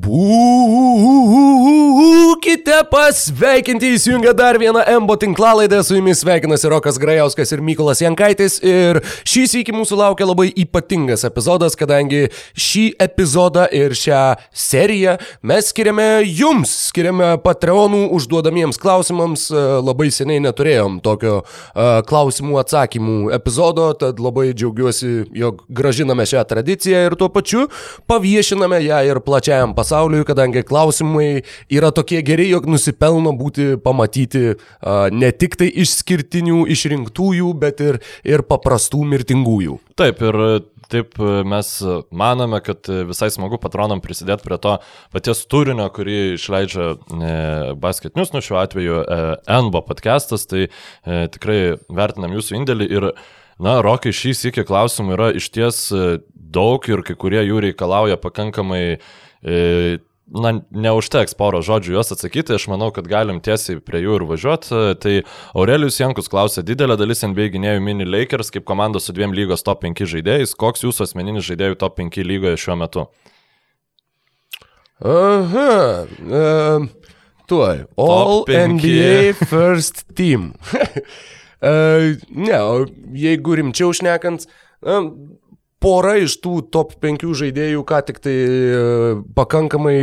不 pasveikinti įsijungę dar vieną Embo tinklalaidę, su jumis sveikinasi Rokas Grajauskas ir Mykolas Jankaitis. Ir šį sėkį mūsų laukia labai ypatingas epizodas, kadangi šį epizodą ir šią seriją mes skiriame jums, skiriame Patreonų užduodamiems klausimams, labai seniai neturėjom tokio uh, klausimų atsakymų epizodo, tad labai džiaugiuosi, jog gražiname šią tradiciją ir tuo pačiu paviešiname ją ir plačiajam pasauliu pasauliui, kadangi klausimai yra tokie geri, jog nusipelno būti pamatyti ne tik tai išskirtinių, išrinktųjų, bet ir, ir paprastų mirtingųjų. Taip, ir taip mes manome, kad visai smagu patronam prisidėti prie to paties turinio, kurį išleidžia e, Basket News, nu šiuo atveju e, NBO podcastas, tai e, tikrai vertinam jūsų indėlį ir Na, Rokai, šį sėkį klausimų yra iš ties daug ir kai kurie jų reikalauja pakankamai E, na, neužteks poro žodžių juos atsakyti, aš manau, kad galim tiesiai prie jų ir važiuoti. Tai Aurelijus Jankus klausė, didelė dalis NBA gynėjų mini Lakers kaip komanda su dviem lygos top 5 žaidėjais. Koks jūsų asmeninis žaidėjų top 5 lygoje šiuo metu? Aha. Uh, tuoj. All NBA First Team. uh, ne, o jeigu rimčiau šnekant, uh, pora iš tų top 5 žaidėjų ką tik tai e, pakankamai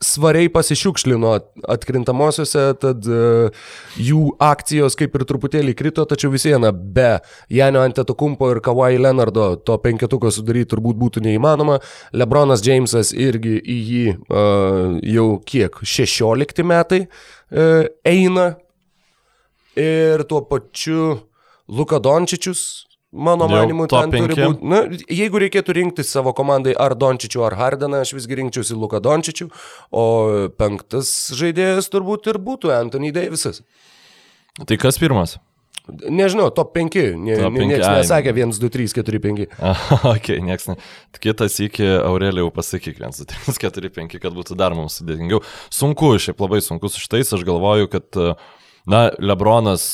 svariai pasišiukšlino atkrintamosiose, tad uh, jų akcijos kaip ir truputėlį krito, tačiau vis viena be Janio Antetokumpo ir Kawhi Leonardo to penketuko sudaryti turbūt būtų neįmanoma. Lebronas Jamesas irgi į jį uh, jau kiek 16 metai uh, eina ir tuo pačiu Luka Dončičius Mano manimu, ten turi būti. Na, jeigu reikėtų rinkti savo komandai ar Dončičių, ar Hardeną, aš visgi rinkčiausi Luką Dončičių, o penktas žaidėjas turbūt ir būtų Anthony Davisas. Tai kas pirmas? Nežinau, top 5. Ne, top 5 niekas nesakė 1, 2, 3, 4, 5. ok, niekas ne. Kitas iki Aurelijau pasakyk 1, 2, 3, 4, 5, kad būtų dar mums sudėtingiau. Sunku, šiaip labai sunku su šitais, aš galvoju, kad, na, Lebronas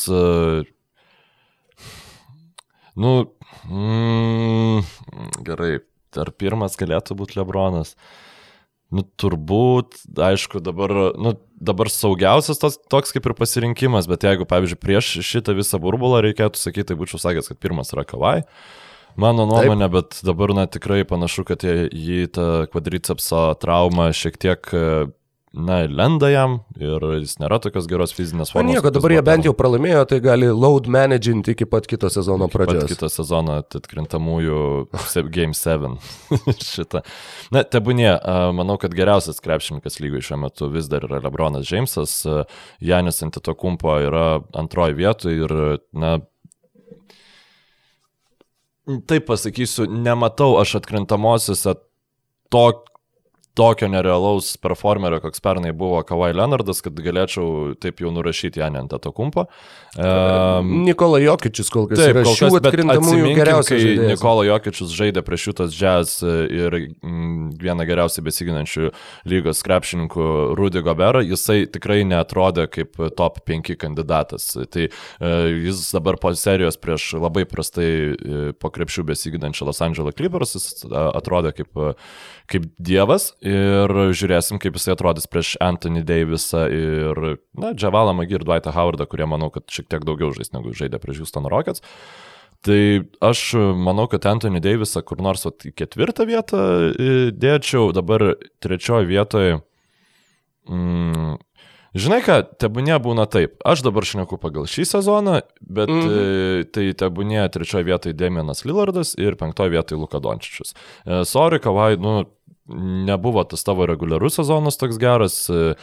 Nu, mm, gerai, ar pirmas galėtų būti Lebronas? Nu, turbūt, aišku, dabar, nu, dabar saugiausias tos, toks kaip ir pasirinkimas, bet jeigu, pavyzdžiui, prieš šitą visą burbulą reikėtų sakyti, tai būčiau sakęs, kad pirmas yra Kavai. Mano nuomonė, Taip. bet dabar, na, tikrai panašu, kad jį tą kvadricepso traumą šiek tiek na, lenda jam ir jis nėra tokios geros fizinės formos. Nieko, dabar jie bent jau pralaimėjo, tai gali load managing iki pat kito sezono pradžios. Iki kito sezono atkrintamųjų Game 7. Šitą. Na, tebūnie, manau, kad geriausias krepšininkas lygoje šiuo metu vis dar yra Lebronas Jamesas, Janis Antitokumpo yra antroji vietoje ir, na, Taip pasakysiu, nematau aš atkrintamosiose to, tokio nerealaus performerio, koks pernai buvo Kawhi Leonardas, kad galėčiau taip jau nurašyti Janį ant to kumpo. Um, Nikola Jokičius kol kas taip, yra šių atkrintamųjų geriausias. Kai Nikola Jokičius žaidė prieš šitas jazz ir mm, vieną geriausiai besiginančių lygos krepšininkų Rudy Goberą, jisai tikrai netrodė kaip top 5 kandidatas. Tai uh, jis dabar po serijos prieš labai prastai uh, po krepšių besiginančią Los Angeles Clippers, jis atrodė kaip, uh, kaip dievas ir žiūrėsim, kaip jisai atrodys prieš Anthony Davisą ir, na, Džavalą Magį ir Dwightą Howardą, kurie manau, kad šiek tiek daugiau žais negu žaidė prieš Houston Rockets. Tai aš manau, kad Anthony Davisą kur nors at, į ketvirtą vietą dėčiau, dabar trečioje vietoje. Mm, Žinai ką, tebūnė būna taip. Aš dabar šneku pagal šį sezoną, bet mm -hmm. tai tebūnė trečioje vietoje Demianas Lillardas ir penktoje vietoje Luka Dončičius. E, sorry, Kavai, nu, nebuvo tas tavo reguliarus sezonas toks geras, e,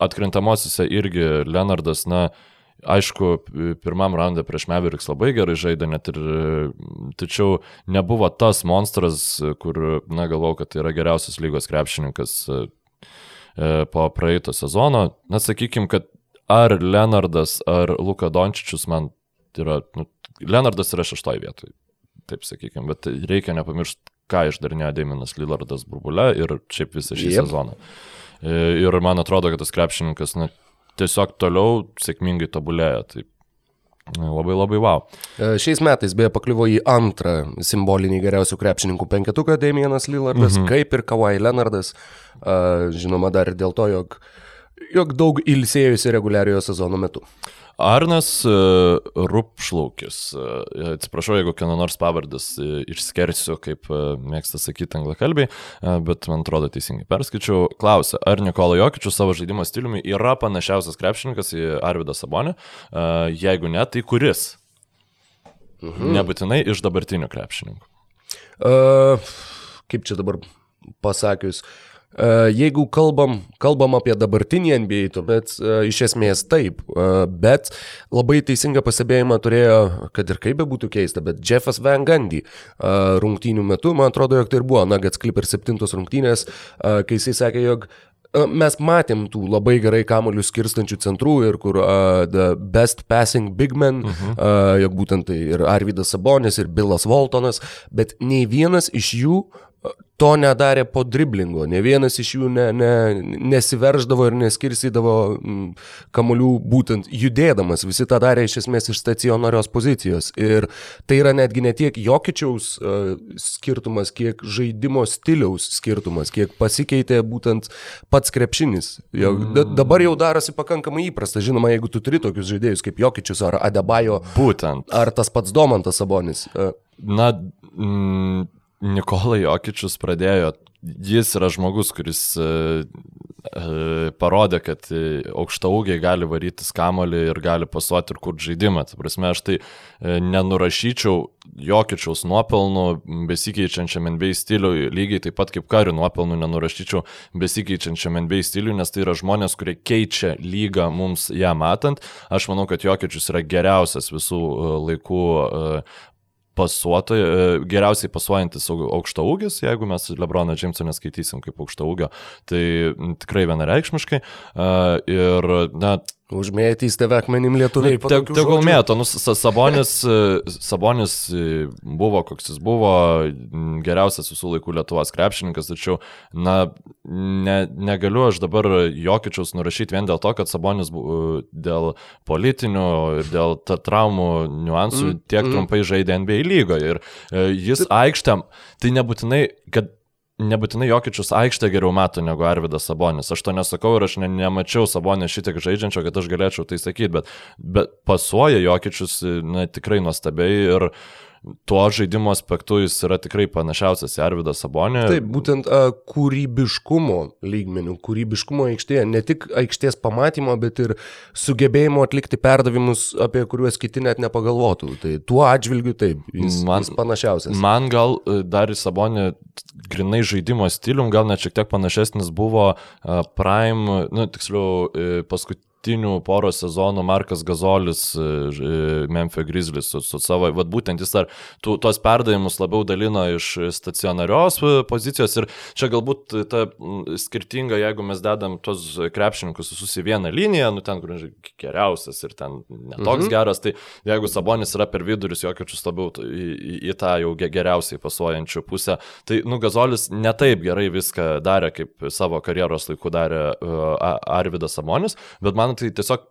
atkrintamosiose irgi Leonardas, na, aišku, pirmam raundą prieš Meveriks labai gerai žaidė, net ir, tačiau nebuvo tas monstras, kur, na, galvau, kad tai yra geriausias lygos krepšininkas e, e, po praeito sezono. Na, sakykim, kad ar Leonardas, ar Luka Dončičius man yra, nu, Leonardas yra šeštoje vietoje, taip sakykim, bet reikia nepamiršti, ką išdarinėjo Daiminas Lillardas burbule ir šiaip visą šį yep. sezoną. E, ir man atrodo, kad tas krepšininkas na, tiesiog toliau sėkmingai tobulėja. Tai Labai labai wow. Šiais metais beje pakliuvo į antrą simbolinį geriausių krepšininkų penketuką Damienas Lillardas, mhm. kaip ir Kawhi Leonardas. Žinoma, dar ir dėl to, jog, jog daug ilsėjusi reguliariojo sezono metu. Arnas e, Rupšlaukis, e, atsiprašau, jeigu kieno nors pavardas e, išskersiu, kaip mėgsta sakyti anglakalbiai, bet man atrodo teisingai perskaičiau, klausia, ar Nikola Jokičius savo žaidimo stiliumi yra panašiausias krepšininkas į Arvidą Sabonį, jeigu ne, tai kuris? Mhm. Nebūtinai iš dabartinių krepšininkų. Uh, kaip čia dabar pasakius, uh, jeigu kalbam, kalbam apie dabartinį NBA, tuomet uh, iš esmės taip, uh, bet labai teisingą pasibėjimą turėjo, kad ir kaip be būtų keista, bet Jeffas Van Gundy rungtynių metu, man atrodo, jog tai ir buvo Nuggets Clippers 7 rungtynės, kai jisai sakė, jog Mes matėm tų labai gerai kamolių skirstančių centrų ir kur uh, The Best Passing Big Men, uh -huh. uh, jog būtent tai ir Arvidas Sabonis, ir Billas Waltonas, bet nei vienas iš jų to nedarė po driblingo, ne vienas iš jų ne, ne, nesiverždavo ir neskirsydavo mm, kamolių būtent judėdamas, visi tą darė iš esmės iš stacionarios pozicijos. Ir tai yra netgi ne tiek jokičiaus uh, skirtumas, kiek žaidimo stiliaus skirtumas, kiek pasikeitė būtent pats krepšinis. Jau, mm. Dabar jau darosi pakankamai įprasta, žinoma, jeigu tu turi tokius žaidėjus kaip jokičius ar Adebajo, būtent. Ar tas pats Domantas Sabonis. Uh, Na, mm, Nikola Jokičius pradėjo, jis yra žmogus, kuris e, e, parodė, kad aukšta ūgiai gali varyti skamolį ir gali pasuoti ir kur žaidimą. Tai prasme, aš tai e, nenurašyčiau Jokičiaus nuopelnų besikeičiančiam NBA stiliui, lygiai taip pat kaip karių nuopelnų nenurašyčiau besikeičiančiam NBA stiliui, nes tai yra žmonės, kurie keičia lygą mums ją matant. Aš manau, kad Jokičius yra geriausias visų laikų pasuotojai, e, geriausiai pasuojantis aukšto ūgis, jeigu mes Lebroną Džimsą neskaitysim kaip aukšto ūgio, tai tikrai vienareikšmiškai. E, ir, na, Užmėtys tave akmenim lietuviai. Nu, tegul mėto, nu, Sabonis, e, Sabonis buvo, koks jis buvo, geriausias visų laikų Lietuvos krepšininkas, tačiau, na, ne, negaliu aš dabar jokičiaus nurašyti vien dėl to, kad Sabonis dėl politinių ir dėl traumų niuansų mm, tiek mm. trumpai žaidė NBA lygoje. Ir e, jis aikštėm, tai nebūtinai, kad nebūtinai Jokičius aikštę geriau mato negu Arvidas Sabonis. Aš to nesakau ir aš ne, nemačiau Sabonės šitiek žaidžiančio, kad aš galėčiau tai sakyti, bet, bet pasuoja Jokičius na, tikrai nuostabiai ir uh, tuo žaidimo aspektu jis yra tikrai panašiausias į Arvidą Sabonį. Taip, būtent a, kūrybiškumo lygmenių, kūrybiškumo aikštėje, ne tik aikštės pamatymo, bet ir sugebėjimo atlikti perdavimus, apie kuriuos kiti net nepagalvotų. Tai tuo atžvilgiu taip, jis, man, jis panašiausias. Man gal e, dar į Sabonį grinai žaidimo stilium, gal net šiek tiek panašesnis buvo Prime, nu, tiksliau, e, paskutinį paskutinių poros sezonų Markas Gazolis, e, e, Memphis Grizzlies su, su savo, vad būtent jis ar tu, tuos perdavimus labiau dalino iš stacionarios e, pozicijos ir čia galbūt ta skirtinga, jeigu mes dedam tuos krepšininkus visus į vieną liniją, nu ten, kur geriausias ir ten netoks mhm. geras, tai jeigu Sabonis yra per vidurius, jokiečius labiau į, į, į tą jau geriausiai pasuojančių pusę, tai nu Gazolis netaip gerai viską darė, kaip savo karjeros laiku darė uh, Arvidas Sabonis, bet man man tai tiesiog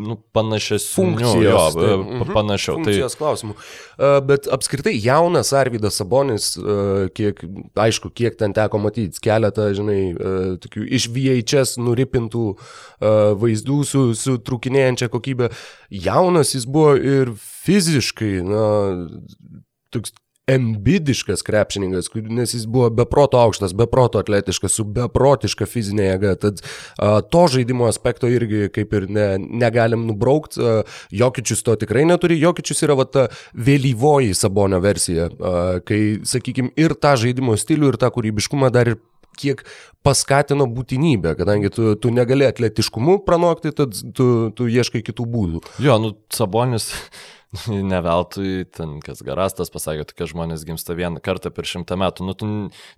nu, panašesnių. Funkcijos. Jo, tai, panašiau. Funkcijos tai... klausimų. Uh, bet apskritai jaunas Arvidas Sabonis, uh, kiek, aišku, kiek ten teko matyti, keletą, žinai, uh, tokių iš VHS nuripintų vaizdų su, su trukinėjančia kokybė. Jaunas jis buvo ir fiziškai, na, toks embidiškas krepšininkas, nes jis buvo beproto aukštas, beproto atletiškas, su beprotiška fizinė jėga. Tad a, to žaidimo aspekto irgi kaip ir ne, negalim nubraukti. Jokičius to tikrai neturi. Jokičius yra va ta vėlyvoji Sabonio versija, a, kai, sakykime, ir tą žaidimo stilių, ir tą kūrybiškumą dar ir kiek paskatino būtinybę, kadangi tu, tu negali atletiškumu pranokti, tad tu, tu ieškai kitų būdų. Jo, nu, Sabonis ne veltui, ten kas garastas pasakė, kad žmonės gimsta vieną kartą per šimtą metų. Nu, tu,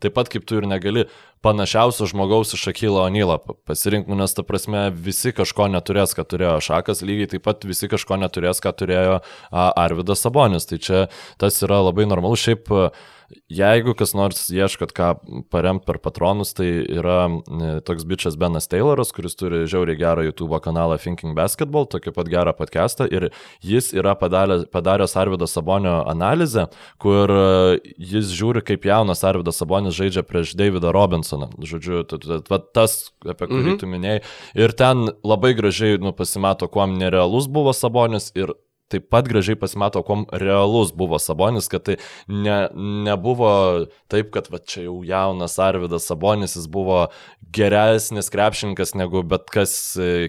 taip pat kaip tu ir negali panašiausio žmogaus iš Akilo Onylą pasirinkti, nu, nes ta prasme visi kažko neturės, ką turėjo Šakas, lygiai taip pat visi kažko neturės, ką turėjo Arvidas Sabonis. Tai čia tas yra labai normalu. Šiaip Jeigu kas nors ieškot, ką paremti per patronus, tai yra e, toks bičias Benas Tayloras, kuris turi žiauriai gerą YouTube kanalą Thinking Basketball, tokį pat gerą podcastą ir jis yra padaręs, padaręs Arvido Sabonio analizę, kur e, jis žiūri, kaip jaunas Arvidas Sabonis žaidžia prieš Davidą Robinsoną. Žodžiu, tas, apie kurį mhm. tu minėjai. Ir ten labai gražiai nu, pasimato, kuo nerealus buvo Sabonis ir taip pat gražiai pasimato, kom realus buvo Sabonis, kad tai ne, nebuvo taip, kad va, čia jau jaunas Arvidas Sabonis, jis buvo geresnis krepšininkas negu bet kas,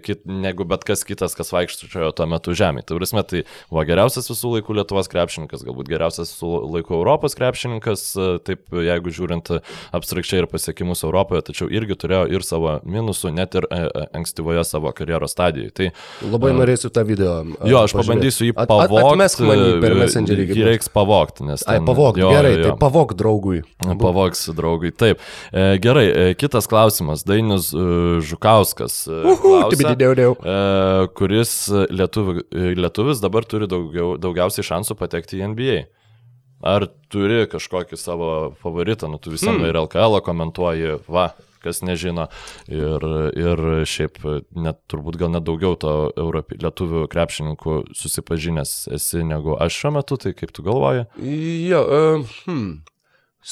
kit, negu bet kas kitas, kas vaikščiojo tuo metu žemėje. Tai prasme, tai buvo geriausias visų laikų Lietuvos krepšininkas, galbūt geriausias visų laikų Europos krepšininkas, taip jeigu žiūrint abstrakčiai ir pasiekimus Europoje, tačiau irgi turėjo ir savo minusų, net ir e, e, ankstyvoje savo karjeros stadijoje. Tai, Labai norėsiu tą video. Jo, aš pabandysiu jį pavogti. Atmesk manį per messengerį. Jį reiks pavogti, nes... Ai, pavog, jo, gerai, jo. tai pavog draugui. Pavogs draugui, taip. E, gerai, e, kitas klausimas. Dainis e, Žukauskas. E, klausia, e, kuris lietuvi, e, lietuvis dabar turi daugiau, daugiausiai šansų patekti į NBA. Ar turi kažkokį savo favoritą, nu tu visam hmm. ir LKL komentuoji, va, kas nežino. Ir, ir šiaip net turbūt gal net daugiau to Europi, lietuvių krepšininkų susipažinęs esi negu aš šiuo metu, tai kaip tu galvoji? Jo, uh, hmm.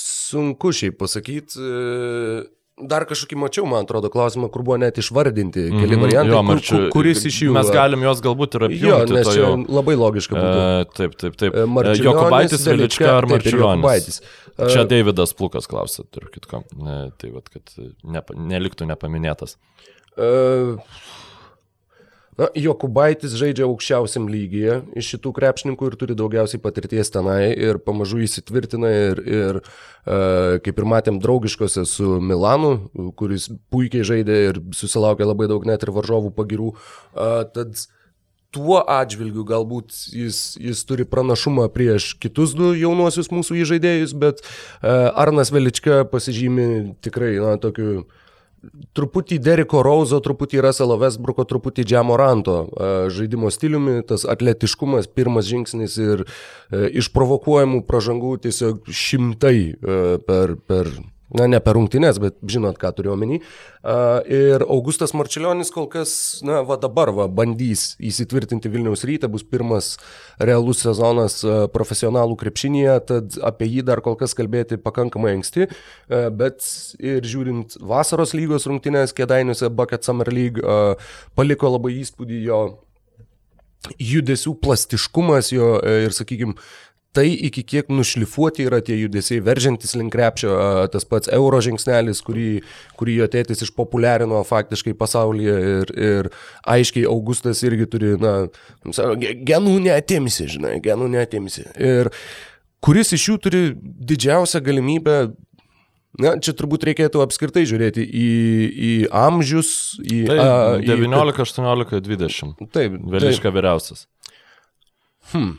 sunku šiaip pasakyti. Uh... Dar kažkokį mačiau, man atrodo, klausimą, kur buvo net išvardinti keli mm -hmm, variantai, jo, marčiu, kur, kuris iš jų. Mes galim juos galbūt ir apjungti. Jo, nes čia labai logiška būtų. E, taip, taip, taip. Jokubaitis, Velička ar Marčiulionis? Čia Davidas Plukas klausė, turiu kitko. Tai vad, kad ne, neliktų nepaminėtas. Uh, Na, Jokubaitis žaidžia aukščiausiam lygyje iš šitų krepšininkų ir turi daugiausiai patirties tenai ir pamažu įsitvirtina ir, ir uh, kaip ir matėm draugiškose su Milanu, kuris puikiai žaidė ir susilaukė labai daug net ir varžovų pagirų. Uh, tad uh, tuo atžvilgiu galbūt jis, jis turi pranašumą prieš kitus du jaunuosius mūsų įžaidėjus, bet uh, Arnas Velička pasižymi tikrai, na, tokiu truputį Deriko Rauzo, truputį Russelo Westbrooko, truputį Džiamoranto uh, žaidimo stiliumi, tas atletiškumas, pirmas žingsnis ir uh, išprovokuojamų pražangų tiesiog šimtai uh, per, per Na, ne per rungtynes, bet žinot, ką turiu omeny. Ir Augustas Marčiulionis kol kas, na, va dabar, va, bandys įsitvirtinti Vilniaus rytą, bus pirmas realus sezonas profesionalų krepšinėje, tad apie jį dar kol kas kalbėti pakankamai anksti, bet ir žiūrint vasaros lygos rungtynės, kėdainiuose Bucket Summer League paliko labai įspūdį jo judesių plastiškumas jo ir, sakykime, tai iki kiek nušlifuoti yra tie judesiai, veržiantis link krepšio, tas pats euro žingsnelis, kurį, kurį jo tėtis išpopuliarino faktiškai pasaulyje ir, ir aiškiai Augustas irgi turi, na, genų neatimsi, žinai, genų neatimsi. Ir kuris iš jų turi didžiausią galimybę Na, čia turbūt reikėtų apskritai žiūrėti į, į amžius, į... Tai, a, 19, į, 18, 20. Taip. Vėliška vyriausias. Hmm.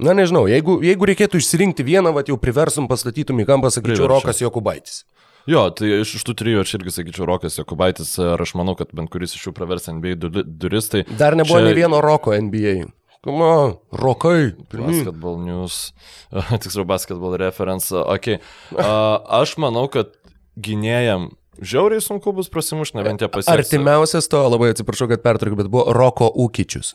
Na nežinau, jeigu, jeigu reikėtų išsirinkti vieną, va jau priversum pastatytum į kampą, sakyčiau, Priverčia. Rokas Jokubaitis. Jo, tai iš, tų trijų aš irgi sakyčiau Rokas Jokubaitis ir aš manau, kad bent kuris iš jų pravers NBA duris. Tai Dar nebuvo čia... ne vieno Roko NBA. Kuma, rokai. Pirmin. Basketball news, tiksliau basketball reference. Okay. Uh, aš manau, kad gynėjam Žiauriai sunku bus prasimušti, nebent jie pasieks. Artimiausias to, labai atsiprašau, kad pertraukiu, bet buvo Roko Ūkičius.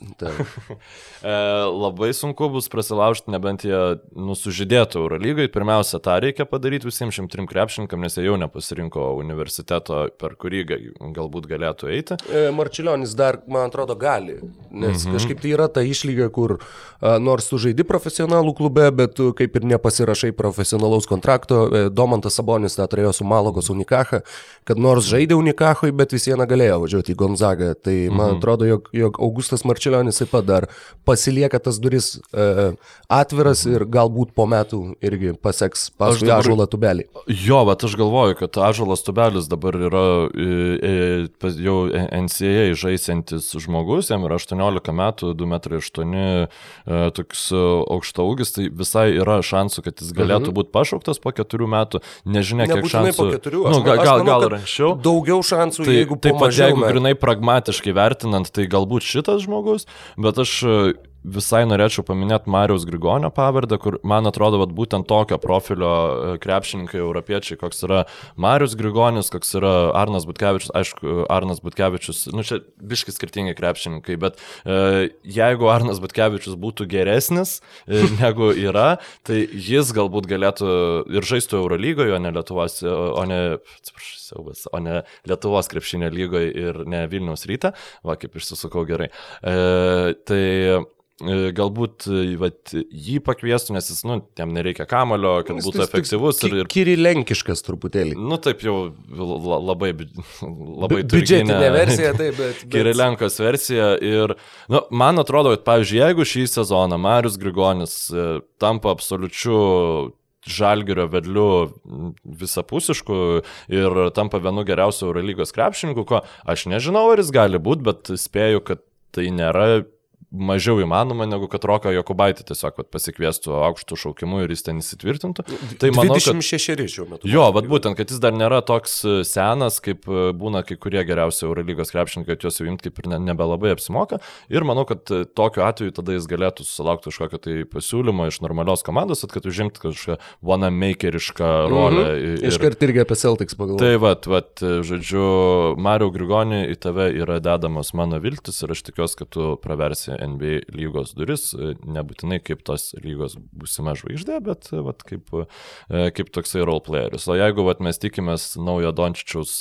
e, labai sunku bus prasilaužti, nebent jie nusužydėtų Eurolygai. Pirmiausia, tą reikia padaryti visiems šim trim krepšininkam, nes jie jau nepasirinko universiteto, per kurį galbūt galėtų eiti. E, Marčiulionis dar, man atrodo, gali, nes mhm. kažkaip tai yra ta išlyga, kur a, nors tu žaidi profesionalų klube, bet kaip ir nepasirašai profesionalaus kontrakto. E, Domantas Sabonis tą turėjo su Malagos Unikacha kad nors žaidė Unikachui, bet vis viena galėjo važiuoti į Gonzagą. Tai man mhm. atrodo, jog, jog Augustas Marčiulionis taip pat dar pasilieka tas duris e, atviras ir galbūt po metų irgi paseks paskui dabar, Ažuolą Tubelį. Jo, bet aš galvoju, kad Ažuolas Tubelis dabar yra e, e, jau NCAA žaisantis žmogus, jam yra 18 metų, 2,8 m, e, toks aukšta ūgis, tai visai yra šansų, kad jis galėtų mhm. būti pašauktas po keturių metų. Nežinia, kiek šansų. Po keturių, nu, gal, gal, gal ir anksčiau. Daugiau šansų, tai, jeigu taip pat, jeigu grinai pragmatiškai vertinant, tai galbūt šitas žmogus, bet aš visai norėčiau paminėti Marijos Grigonio pavardę, kur man atrodo, kad būtent tokio profilio e, krepšininkai europiečiai, koks yra Marijos Grigonis, koks yra Arnas Butkevičius, aišku, Arnas Butkevičius, nu čia biškai skirtingi krepšininkai, bet e, jeigu Arnas Butkevičius būtų geresnis e, negu yra, tai jis galbūt galėtų ir žaistų Eurolygoje, o ne Lietuvos, o ne, atsiprašau, siaubas, o ne Lietuvos krepšinio lygoje ir ne Vilniaus ryte, va kaip išsisukau gerai. E, tai E, galbūt vat, jį pakviestų, nes jis, nu, jam nereikia kamulio, kad jis būtų efektyvus. Ir, ir... Kirilenkiškas truputėlį. Nu, taip jau labai, labai biudžetinė versija, taip, bet. bet... Kirilenkos versija. Ir, nu, man atrodo, kad, pavyzdžiui, jeigu šį sezoną Marius Grigonis e, tampa absoliučiu žalgerio vedliu visapusišku ir tampa vienu geriausiu Eurolygos krepšininku, ko aš nežinau, ar jis gali būti, bet spėju, kad tai nėra mažiau įmanoma, negu kad Roką Jokubaitį tiesiog vat, pasikviestų aukštų šaukimų ir jis ten įsitvirtintų. Tai manau, 26 šiuo metu. Jo, vad būtent, kad jis dar nėra toks e, senas, kaip e, būna kai kurie geriausi Eurolygos krepšininkai, kad juos jau imti kaip ir ne, nebelabai apsimoka. Ir manau, kad e, tokiu atveju tada jis galėtų susilaukti kažkokio tai pasiūlymo iš normalios komandos, kad užimti kažkokią one makerišką mhm. rolę. -hmm. ir... Iškart irgi apie Celtics pagalvoju. Tai vad, vad, žodžiu, Mario Grigonį į tave yra dedamos mano viltis ir aš tikiuosi, kad tu praversi NBA lygos duris, e, nebūtinai kaip tos lygos būsima žvaigždė, bet e, vat, kaip, e, kaip toksai role playeris. O jeigu vat, mes tikimės naujo Dončičiaus,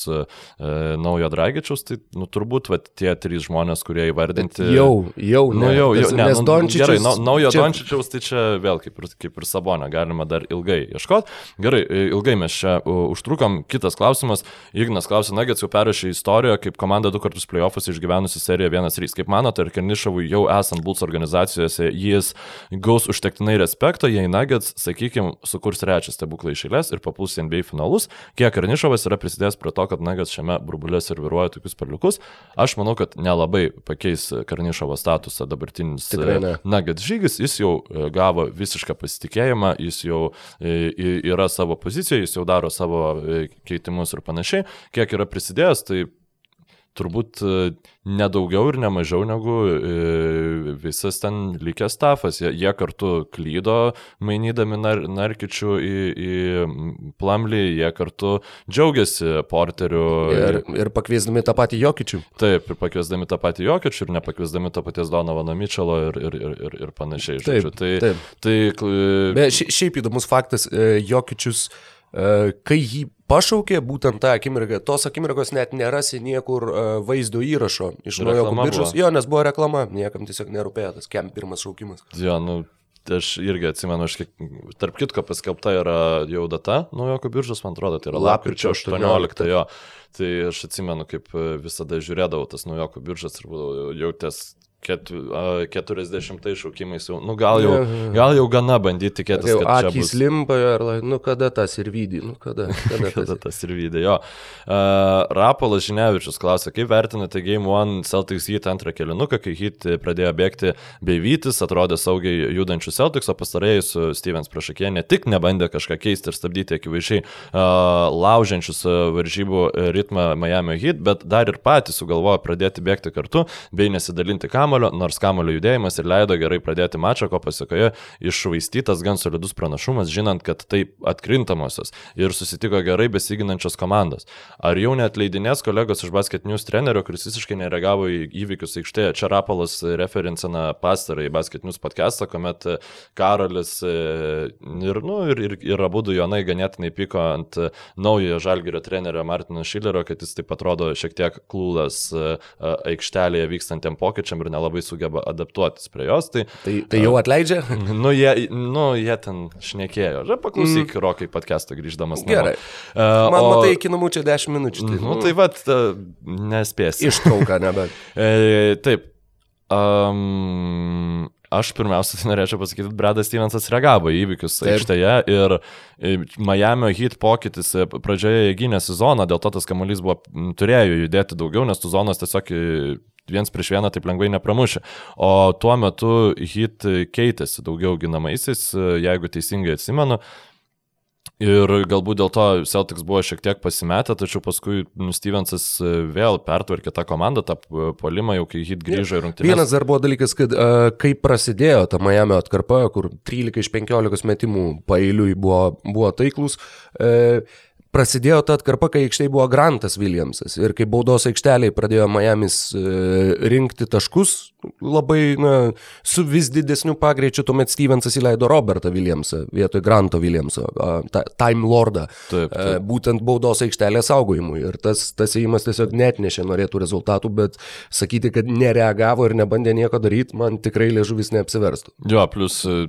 naujo Dragičiaus, tai nu, turbūt vat, tie trys žmonės, kurie įvardinti. Bet jau, jau, nu, jau, jau, ne, nes nu, Dončičius. Gerai, na, naujo čia... Dončičiaus, tai čia vėl kaip ir, kaip ir Sabonė, galima dar ilgai ieškoti. Gerai, ilgai mes čia užtrukom. Kitas klausimas. Ignas klausė, Nagets jau perrašė istoriją, kaip komanda du kartus playoffus išgyvenusi seriją 1-3. Kaip manote, ar Kernišavui jau esant Bulls organizacijose, jis gaus užtektinai respekto, jei Nuggets, sakykime, sukurs trečią stebuklą išėlės ir papuls į NBA finalus, kiek Karnišovas yra prisidėjęs prie to, kad Nuggets šiame burbulė serviruoja tokius perliukus. Aš manau, kad nelabai pakeis Karnišovo statusą dabartinis Nuggets žygis, jis jau e, gavo visišką pasitikėjimą, jis jau e, yra savo pozicijoje, jis jau daro savo e, keitimus ir panašiai. Kiek yra prisidėjęs, tai turbūt e, nedaugiau ir nemažiau negu e, visas ten likęs stafas. Jie, jie kartu klydo, mainydami nar, narkičių į, į plamlį, jie kartu džiaugiasi porteriu. Ir, ir pakviesdami tą patį Jokičių. Taip, ir pakviesdami tą patį Jokičių ir nepakviesdami to paties Donovano Mičelo ir, ir, ir, ir, ir panašiai. Taip, tai, taip. Tai, Be, šiaip įdomus faktas, e, Jokičius, kai jį pašaukė būtent tą akimirką. Tos akimirkos net nerasi niekur e, vaizdo įrašo iš naujo biržos. Jo, nes buvo reklama, niekam tiesiog nerūpėjo tas kem pirmas šaukimas. Jo, nu, aš irgi atsimenu, aš kiek, tarp kitko paskelbta yra jau data naujokų biržos, man atrodo, tai yra lapkričio 18. 18. Jo. Tai aš atsimenu, kaip e, visada žiūrėdavau tas naujokų biržas ir jau ties 40 šaukimais jau, nu gal jau, gal jau gana bandyti tikėtis, jau, kad akys bus... limpa, ar, nu kada tas ir vydį, nu kada, kada, kada tas... tas ir vydį, jo. Uh, Rapolas Žinevičius klausė, kaip vertinate Game One Celtics Heat antrą kelinuką, kai Heat pradėjo bėgti bei vytis, atrodė saugiai judančių Celtics, o pastarėjai su Stevens priešakė ne tik nebandė kažką keisti ir stabdyti akivaizdžiai uh, laužiančius varžybų ritmą Miami Heat, bet dar ir patys sugalvojo pradėti bėgti kartu bei nesidalinti kamerą kamulio, nors kamulio judėjimas ir leido gerai pradėti mačą, ko pasiekoje iššvaistytas gan solidus pranašumas, žinant, kad tai atkrintamosios ir susitiko gerai besiginančios komandos. Ar jau net leidinės kolegos iš Basket News trenerio, kuris visiškai nereagavo į įvykius aikštėje, čia Rapolas referencina pastarą į Basket News podcastą, kuomet Karolis e, ir, nu, ir, ir, ir abu du Jonai ganėtinai pyko ant naujojo žalgerio trenerio Martino Šilerio, kad jis taip atrodo šiek tiek klūlas e, aikštelėje vykstantiem pokyčiam ir nelabai sugeba adaptuotis prie jos. Tai, tai, tai jau atleidžia? Nu, jie, nu, jie ten šnekėjo. Ža, paklausyk, mm. rokai podcast'o grįždamas. Gerai. Uh, Man o... matai, iki namų čia 10 minučių. Tai, nu, tai vad, nespėsi. Ištrauka, nebent. e, taip. Um, Aš pirmiausia tai norėčiau pasakyti, Bredas Stevensas reagavo į įvykius aikštėje ir Miami Heat pokytis e, pradžioje gynė sezoną, dėl to tas kamuolys buvo, turėjo judėti daugiau, nes tų zonos tiesiog viens prieš vieną taip lengvai nepramušė. O tuo metu Heat keitėsi daugiau ginamaisiais, e, jeigu teisingai atsimenu. Ir galbūt dėl to Celtics buvo šiek tiek pasimetę, tačiau paskui nu, Stevensas e, vėl pertvarkė tą komandą, tą polimą, jau kai hit grįžo į rungtynės. Vienas dar buvo dalykas, kad uh, kai prasidėjo ta Miami atkarpa, kur 13 iš 15 metimų pailiui buvo, buvo taiklus, uh, prasidėjo ta atkarpa, kai aikštėje buvo Grantas Williamsas ir kai baudos aikšteliai pradėjo Miamis e, rinkti taškus labai na, su vis didesniu pagreičiu, tuomet Stevensas įleido Robertą Williamsą vietoj Granto Williamso, Time Lordą, taip, e, taip. būtent baudos aikštelės saugojimui ir tas, tas įėjimas tiesiog net nešė norėtų rezultatų, bet sakyti, kad nereagavo ir nebandė nieko daryti, man tikrai liežuvis neapsiverstų. Jo, plus e,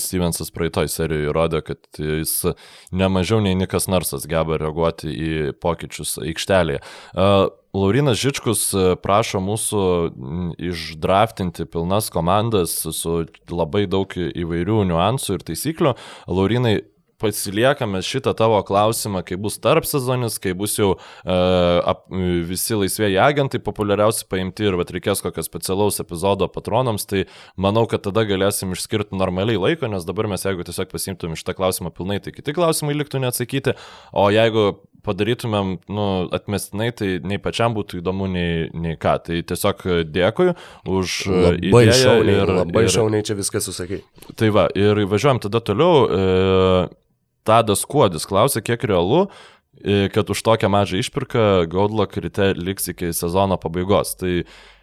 Stevensas praeitoj serijoje įrodė, kad jis nemažiau nei Nikas Narsas komandosas geba reaguoti į pokyčius aikštelėje. Laurinas Žičkus prašo mūsų išdraftinti pilnas komandas su labai daug įvairių niuansų ir taisyklių. Laurinai, pasiliekame šitą tavo klausimą, kai bus tarp sezonis, kai bus jau uh, ap, visi laisvėjai agentai populiariausi paimti ir vat, reikės kokio specialaus epizodo patronams, tai manau, kad tada galėsim išskirti normaliai laiko, nes dabar mes jeigu tiesiog pasimtum šitą klausimą pilnai, tai kiti klausimai liktų neatsakyti, o jeigu padarytumėm nu, atmestinai, tai nei pačiam būtų įdomu, nei, nei ką. Tai tiesiog dėkui už labai idėją. Šauniai, ir, labai ir, šauniai čia viską susakai. Tai va, ir važiuojam tada toliau. E, Tadas Kuodis klausė, kiek realu, e, kad už tokią mažą išpirką Gaudlak ryte liks iki sezono pabaigos. Tai,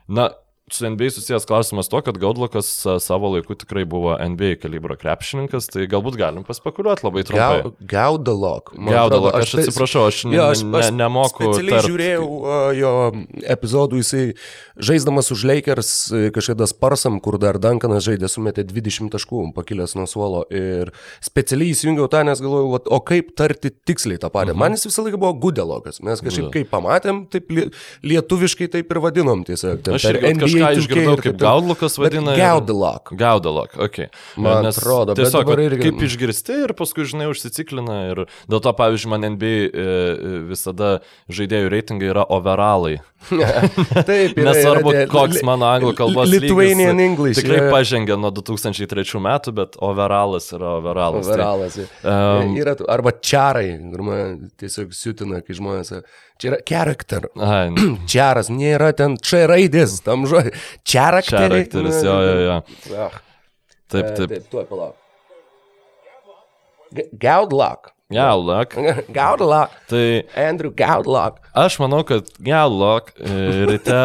na, su NBA susijęs klausimas to, kad Gaudlakas savo laiku tikrai buvo NBA kalibro krepšininkas, tai galbūt galim paspekuliuoti labai trumpai. Gaudalok. Gaudalok, aš atsiprašau, aš, jo, aš, ne, aš nemoku. Aš tarp... žiūrėjau uh, jo epizodų, jisai žaisdamas už Lakers kažkada Sparsam, kur dar Dankanas žaidė, sumetė 20 taškų, pakilęs nuo suolo ir specialiai įsijungiau tą, nes galvojau, vat, o kaip tarti tiksliai tą patį. Mhm. Man jis visą laiką buvo Gudelokas, mes kažkaip kaip pamatėm, taip lietuviškai taip ir vadinom tiesiog. Aš irgi kažką išgirdau, kaip Gaudlukas vadina. Gaudalok. Gaudalok, ok. Man Nes atrodo, tiesiog irgi... kaip išgirsti ir paskui, žinai, užsiciklina ir dėl to, pavyzdžiui, man NBA e, e, visada žaidėjų reitingai yra overalai. Taip, yra, Nesvarbu, yra, koks mano anglų kalbos Lithuanian lygis, English. Tikrai yra. pažengė nuo 2003 metų, bet overalas yra overalas. Tai- overalas. Tai, um, yra, arba man tiesiog siutina, kai žmonės Čia yra charakter. Čiaras, nėra ten čia raidės, tam žodžiu. Charakteris. Charakteris, jo, jo, jo. Ah. Taip, taip. Taip, tuo palauk. Gaudlak. Gaudlak. Gaudlak. Tai. Andrew Gaudlak. Aš manau, kad Gaudlak e, ryte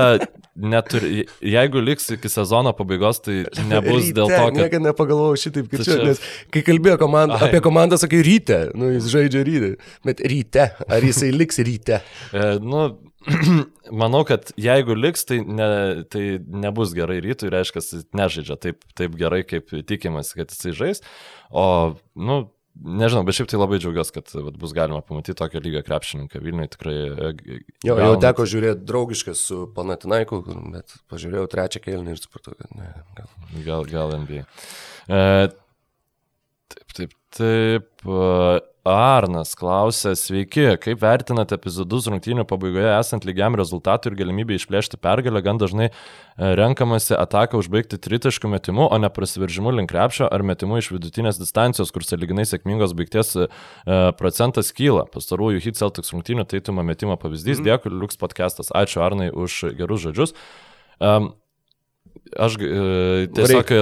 neturi, jeigu liks iki sezono pabaigos, tai nebus ryte, dėl to, kad... Niekada nepagalvojau šitaip, kaip čia, nes kai kalbėjo komanda, apie komandą, sakai ryte, nu jis žaidžia ryte, bet ryte, ar jisai liks ryte? e, nu, manau, kad jeigu liks, tai, ne, tai nebus gerai rytui, reiškia, jis nežaidžia taip, taip gerai, kaip tikimasi, kad jisai žais, o, nu, Nežinau, bet šiaip tai labai džiaugiuosi, kad vat, bus galima pamatyti tokio lygio krepšininką Vilniui tikrai. E, jo, gaunant... jau teko žiūrėti draugiškas su Panatinaiku, bet pažiūrėjau trečią kėlinį ir supratau, kad ne. Gal, gal, gal NBA. E, taip, taip, taip. E, Arnas klausė, sveiki, kaip vertinate epizodus rungtynių pabaigoje esant lygiam rezultatui ir galimybė išplėšti pergalę, gan dažnai e, renkamasi ataką užbaigti tritaškų metimu, o ne prasiveržimu link krepšio ar metimu iš vidutinės distancijos, kur saliginai sėkmingos baigties e, procentas kyla. Pastarųjų hit Celtics rungtynių taitumo metimo pavyzdys. Mm. Dėkui, Liuks podcastas. Ačiū Arnai už gerus žodžius. Um, aš e, tiesiog e,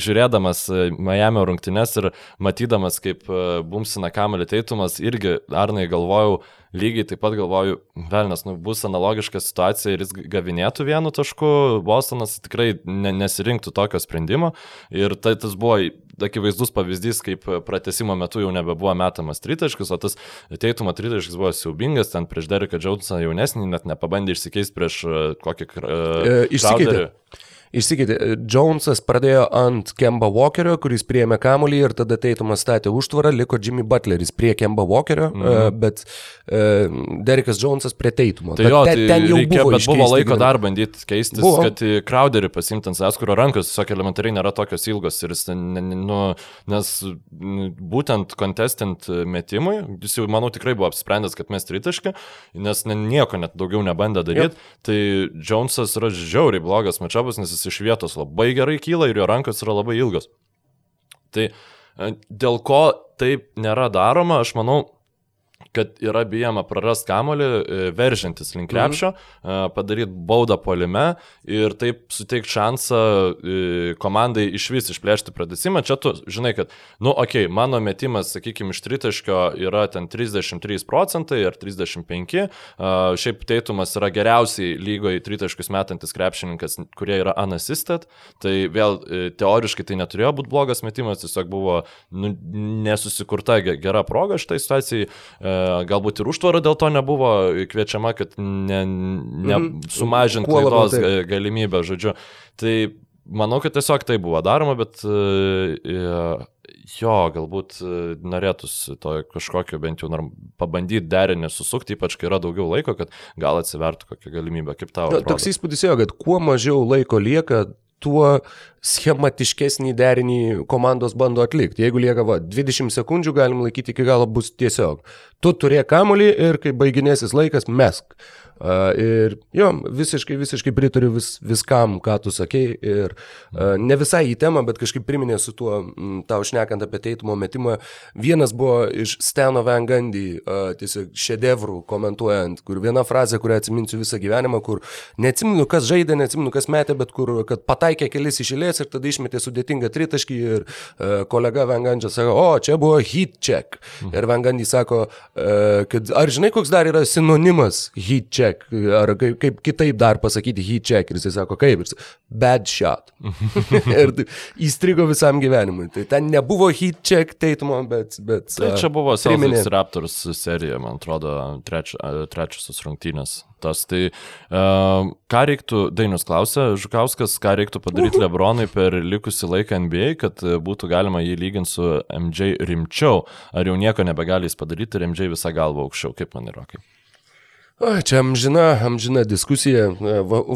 žiūrėdamas Miami rungtynes ir matydamas, kaip bumsina kamelį teitumas, irgi Arnai galvojau, lygiai taip pat galvoju, velnas, nu, bus analogiška situacija ir jis gavinėtų vienu tašku, Bostonas tikrai ne, nesirinktų tokio sprendimo. Ir tai tas buvo akivaizdus pavyzdys, kaip pratesimo metu jau nebebuvo metamas tritaškis, o tas teitumo tritaškis buvo siaubingas, ten prieš Dereką Džautsą jaunesnį net nepabandė išsikeisti prieš kokį... Uh, Išsikeitė. Išsikeitė. Jonesas pradėjo ant Kemba Walkerio, kuris priėmė kamulį ir tada Teitumas statė užtvarą, liko Jimmy Butleris prie Kemba Walkerio, mm -hmm. bet uh, Derekas Jonesas prie Teitumo. Tai jo, ten, tai ten jau reikėjo, buvo, bet buvo laiko dar bandyti keistis, buvo. kad Crowderį pasimtant Saskuro rankos, tiesiog elementariai nėra tokios ilgos ir jis, nu, nes būtent kontestant metimui, jis jau, manau, tikrai buvo apsprendęs, kad mes tritaškį, nes nieko net daugiau nebandė daryti, tai Jonesas yra žiauriai blogas mačiabas, nes jis jis iš vietos labai gerai kyla ir jo rankos yra labai ilgos. Tai e, dėl ko taip nėra daroma, aš manau, kad yra bijama prarasti kamolį, e, veržintis link krepšio, mhm. padaryti baudą polime ir taip suteikti šansą e, komandai iš vis išplėšti pradesimą. Čia tu žinai, kad, nu, okei, okay, mano metimas, sakykime, iš tritaškio yra ten 33 procentai ar 35, šiaip teitumas yra geriausiai lygoje tritaškius metantis krepšininkas, kurie yra unassisted, tai vėl teoriškai tai neturėjo būti blogas metimas, tiesiog buvo nu, nesusikurta gera proga šitai situacijai galbūt ir užtvara dėl to nebuvo kviečiama, kad ne, ne mhm. sumažinti klaidos galimybę, žodžiu. Tai manau, kad tiesiog tai buvo daroma, bet jo, galbūt norėtųsi to kažkokio bent jau pabandyti derinį susukti, ypač kai yra daugiau laiko, kad gal atsivertų kokią galimybę, kaip tau. Na, toks įspūdis jo, kad kuo mažiau laiko lieka, tuo schematiškesnį derinį komandos bando atlikti. Jeigu lieka va, 20 sekundžių, galim laikyti iki galo bus tiesiog. Tu turėk kamolį ir kai baiginėsis laikas, mesk. Ir jo, visiškai, visiškai pritariu vis, viskam, ką tu sakei. Ir ne visai į temą, bet kažkaip priminė su tuo, tau šnekant apie teitumo metimą. Vienas buvo iš Steno uh, tiesiog šedevrų komentuojant, kur viena frazė, kurią atsiminsiu visą gyvenimą, kur neatsiminu, kas žaidė, neatsiminu, kas metė, bet kur, kad pataikė kelis išėlės ir tada išmetė sudėtingą tritaškį ir kolega Van Gandhi sako, o, čia buvo hit check. Mhm. Ir Van Gandhi sako, kad ar žinai, koks dar yra sinonimas hit check? Check, ar kaip, kaip kitaip dar pasakyti heat check, ir jis sako, kaip, ir bad shot. ir įstrigo visam gyvenimui. Tai ten nebuvo heat check teitumo, bet... bet tai čia buvo Celtics Raptors serija, man atrodo, treč, trečiosios rungtynės. Tas, tai uh, ką reiktų, Dainius klausė, Žukauskas, ką reiktų padaryti Lebronui per likusį laiką NBA, kad būtų galima jį lyginti su MJ rimčiau, ar jau nieko nebegali jis padaryti ir MJ visą galvą aukščiau, kaip man yra kaip. O, čia amžina, amžina diskusija,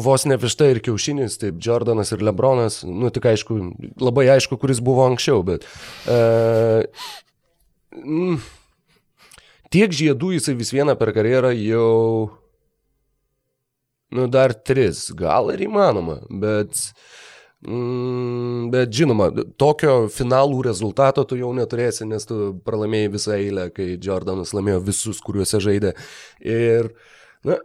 vos ne višta ir kiaušinis, taip, Jordanas ir Lebronas, nu tik aišku, labai aišku, kuris buvo anksčiau, bet... Uh, mm, tiek žiedų jisai vis vieną per karjerą jau... Nu, dar tris, gal ir įmanoma, bet... Mm, bet žinoma, tokio finalų rezultato tu jau neturėsi, nes tu pralaimėjai visą eilę, kai Jordanas laimėjo visus, kuriuose žaidė. Ir Na,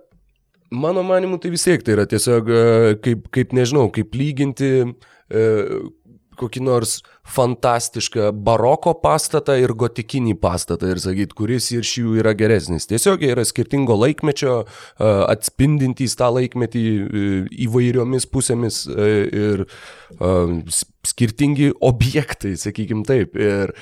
mano manimu, tai vis tiek tai yra tiesiog e, kaip, kaip nežinau, kaip lyginti e, kokį nors fantastišką baroko pastatą ir gotikinį pastatą ir sakyt, kuris iš jų yra geresnis. Tiesiog jie yra skirtingo laikmečio, atspindintys tą laikmetį įvairiomis pusėmis ir skirtingi objektai, sakykim taip. Ir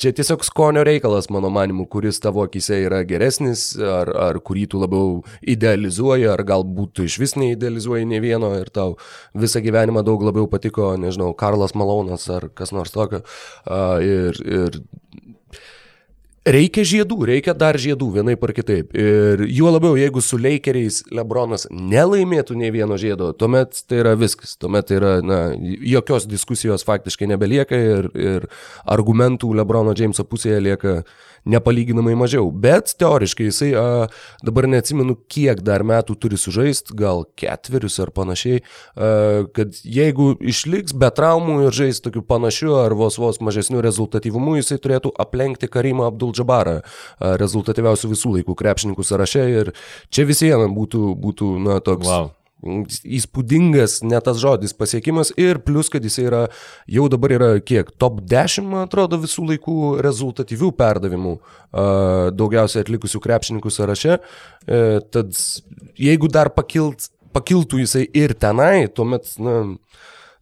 čia tiesiog skonio reikalas, mano manimu, kuris tavo akise yra geresnis, ar, ar kurį tu labiau idealizuoji, ar galbūt tu iš vis neidealizuoji ne vieno ir tau visą gyvenimą daug labiau patiko, nežinau, Karlas Malonas ar kas nors tokio. Ir, ir Reikia žiedų, reikia dar žiedų, vienaip ar kitaip. Ir juo labiau, jeigu su Lakeriais Lebronas nelaimėtų nei vieno žiedo, tuomet tai yra viskas. Tuomet tai yra, na, jokios diskusijos faktiškai nebelieka ir, ir argumentų Lebrono Jameso pusėje lieka nepalyginamai mažiau. Bet teoriškai jisai, a, dabar neatsimenu, kiek dar metų turi sužaisti, gal ketverius ar panašiai, a, kad jeigu išliks be traumų ir žais tokiu panašiu ar vos vos mažesniu rezultatyvumu, jisai turėtų aplenkti Karimą Abdul-Jabbarą, rezultatyviausių visų laikų krepšininkų sąraše ir čia visiems būtų, būtų, na, toks. Wow įspūdingas, ne tas žodis, pasiekimas ir plus, kad jis yra, jau dabar yra kiek, top 10, man atrodo, visų laikų rezultatyvių perdavimų, daugiausiai atlikusių krepšininkų sąraše. E, tad jeigu dar pakilt, pakiltų jisai ir tenai, tuomet, na,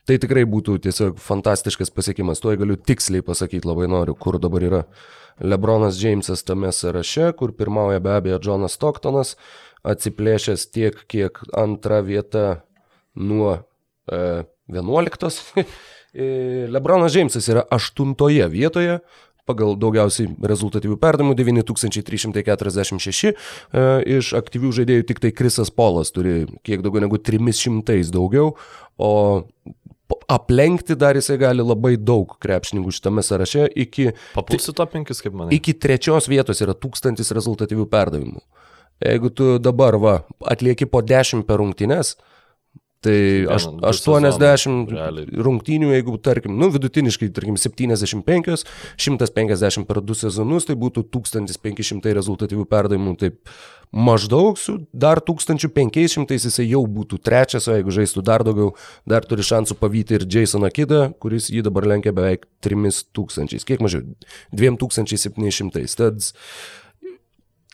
tai tikrai būtų tiesiog fantastiškas pasiekimas. Tuo galiu tiksliai pasakyti, labai noriu, kur dabar yra Lebronas Džeimsas tame sąraše, kur pirmauja be abejo Jonas Stocktonas, atsiplėšęs tiek, kiek antra vieta nuo e, 11. E, Lebronas Džeimsas yra aštuntoje vietoje, pagal daugiausiai rezultatyvių perdamų 9346, e, iš aktyvių žaidėjų tik tai Krisas Polas turi kiek daugiau negu 300 daugiau, o aplenkti dar jisai gali labai daug krepšininkų šitame sąraše iki... Papulsi to penkis, kaip manai? Iki trečios vietos yra tūkstantis rezultatyvių perdavimų. Jeigu tu dabar va, atlieki po 10 per rungtynes, Tai aš, 80 rungtynių, jeigu, tarkim, nu, vidutiniškai, tarkim, 75, 150 per du sezonus, tai būtų 1500 rezultatyvių perdavimų, taip maždaug su dar 1500 jisai jau būtų trečias, o jeigu žaistų dar daugiau, dar turi šansų pavyti ir Jasoną Kidą, kuris jį dabar lenkia beveik 3000, kiek mažiau, 2700. Tad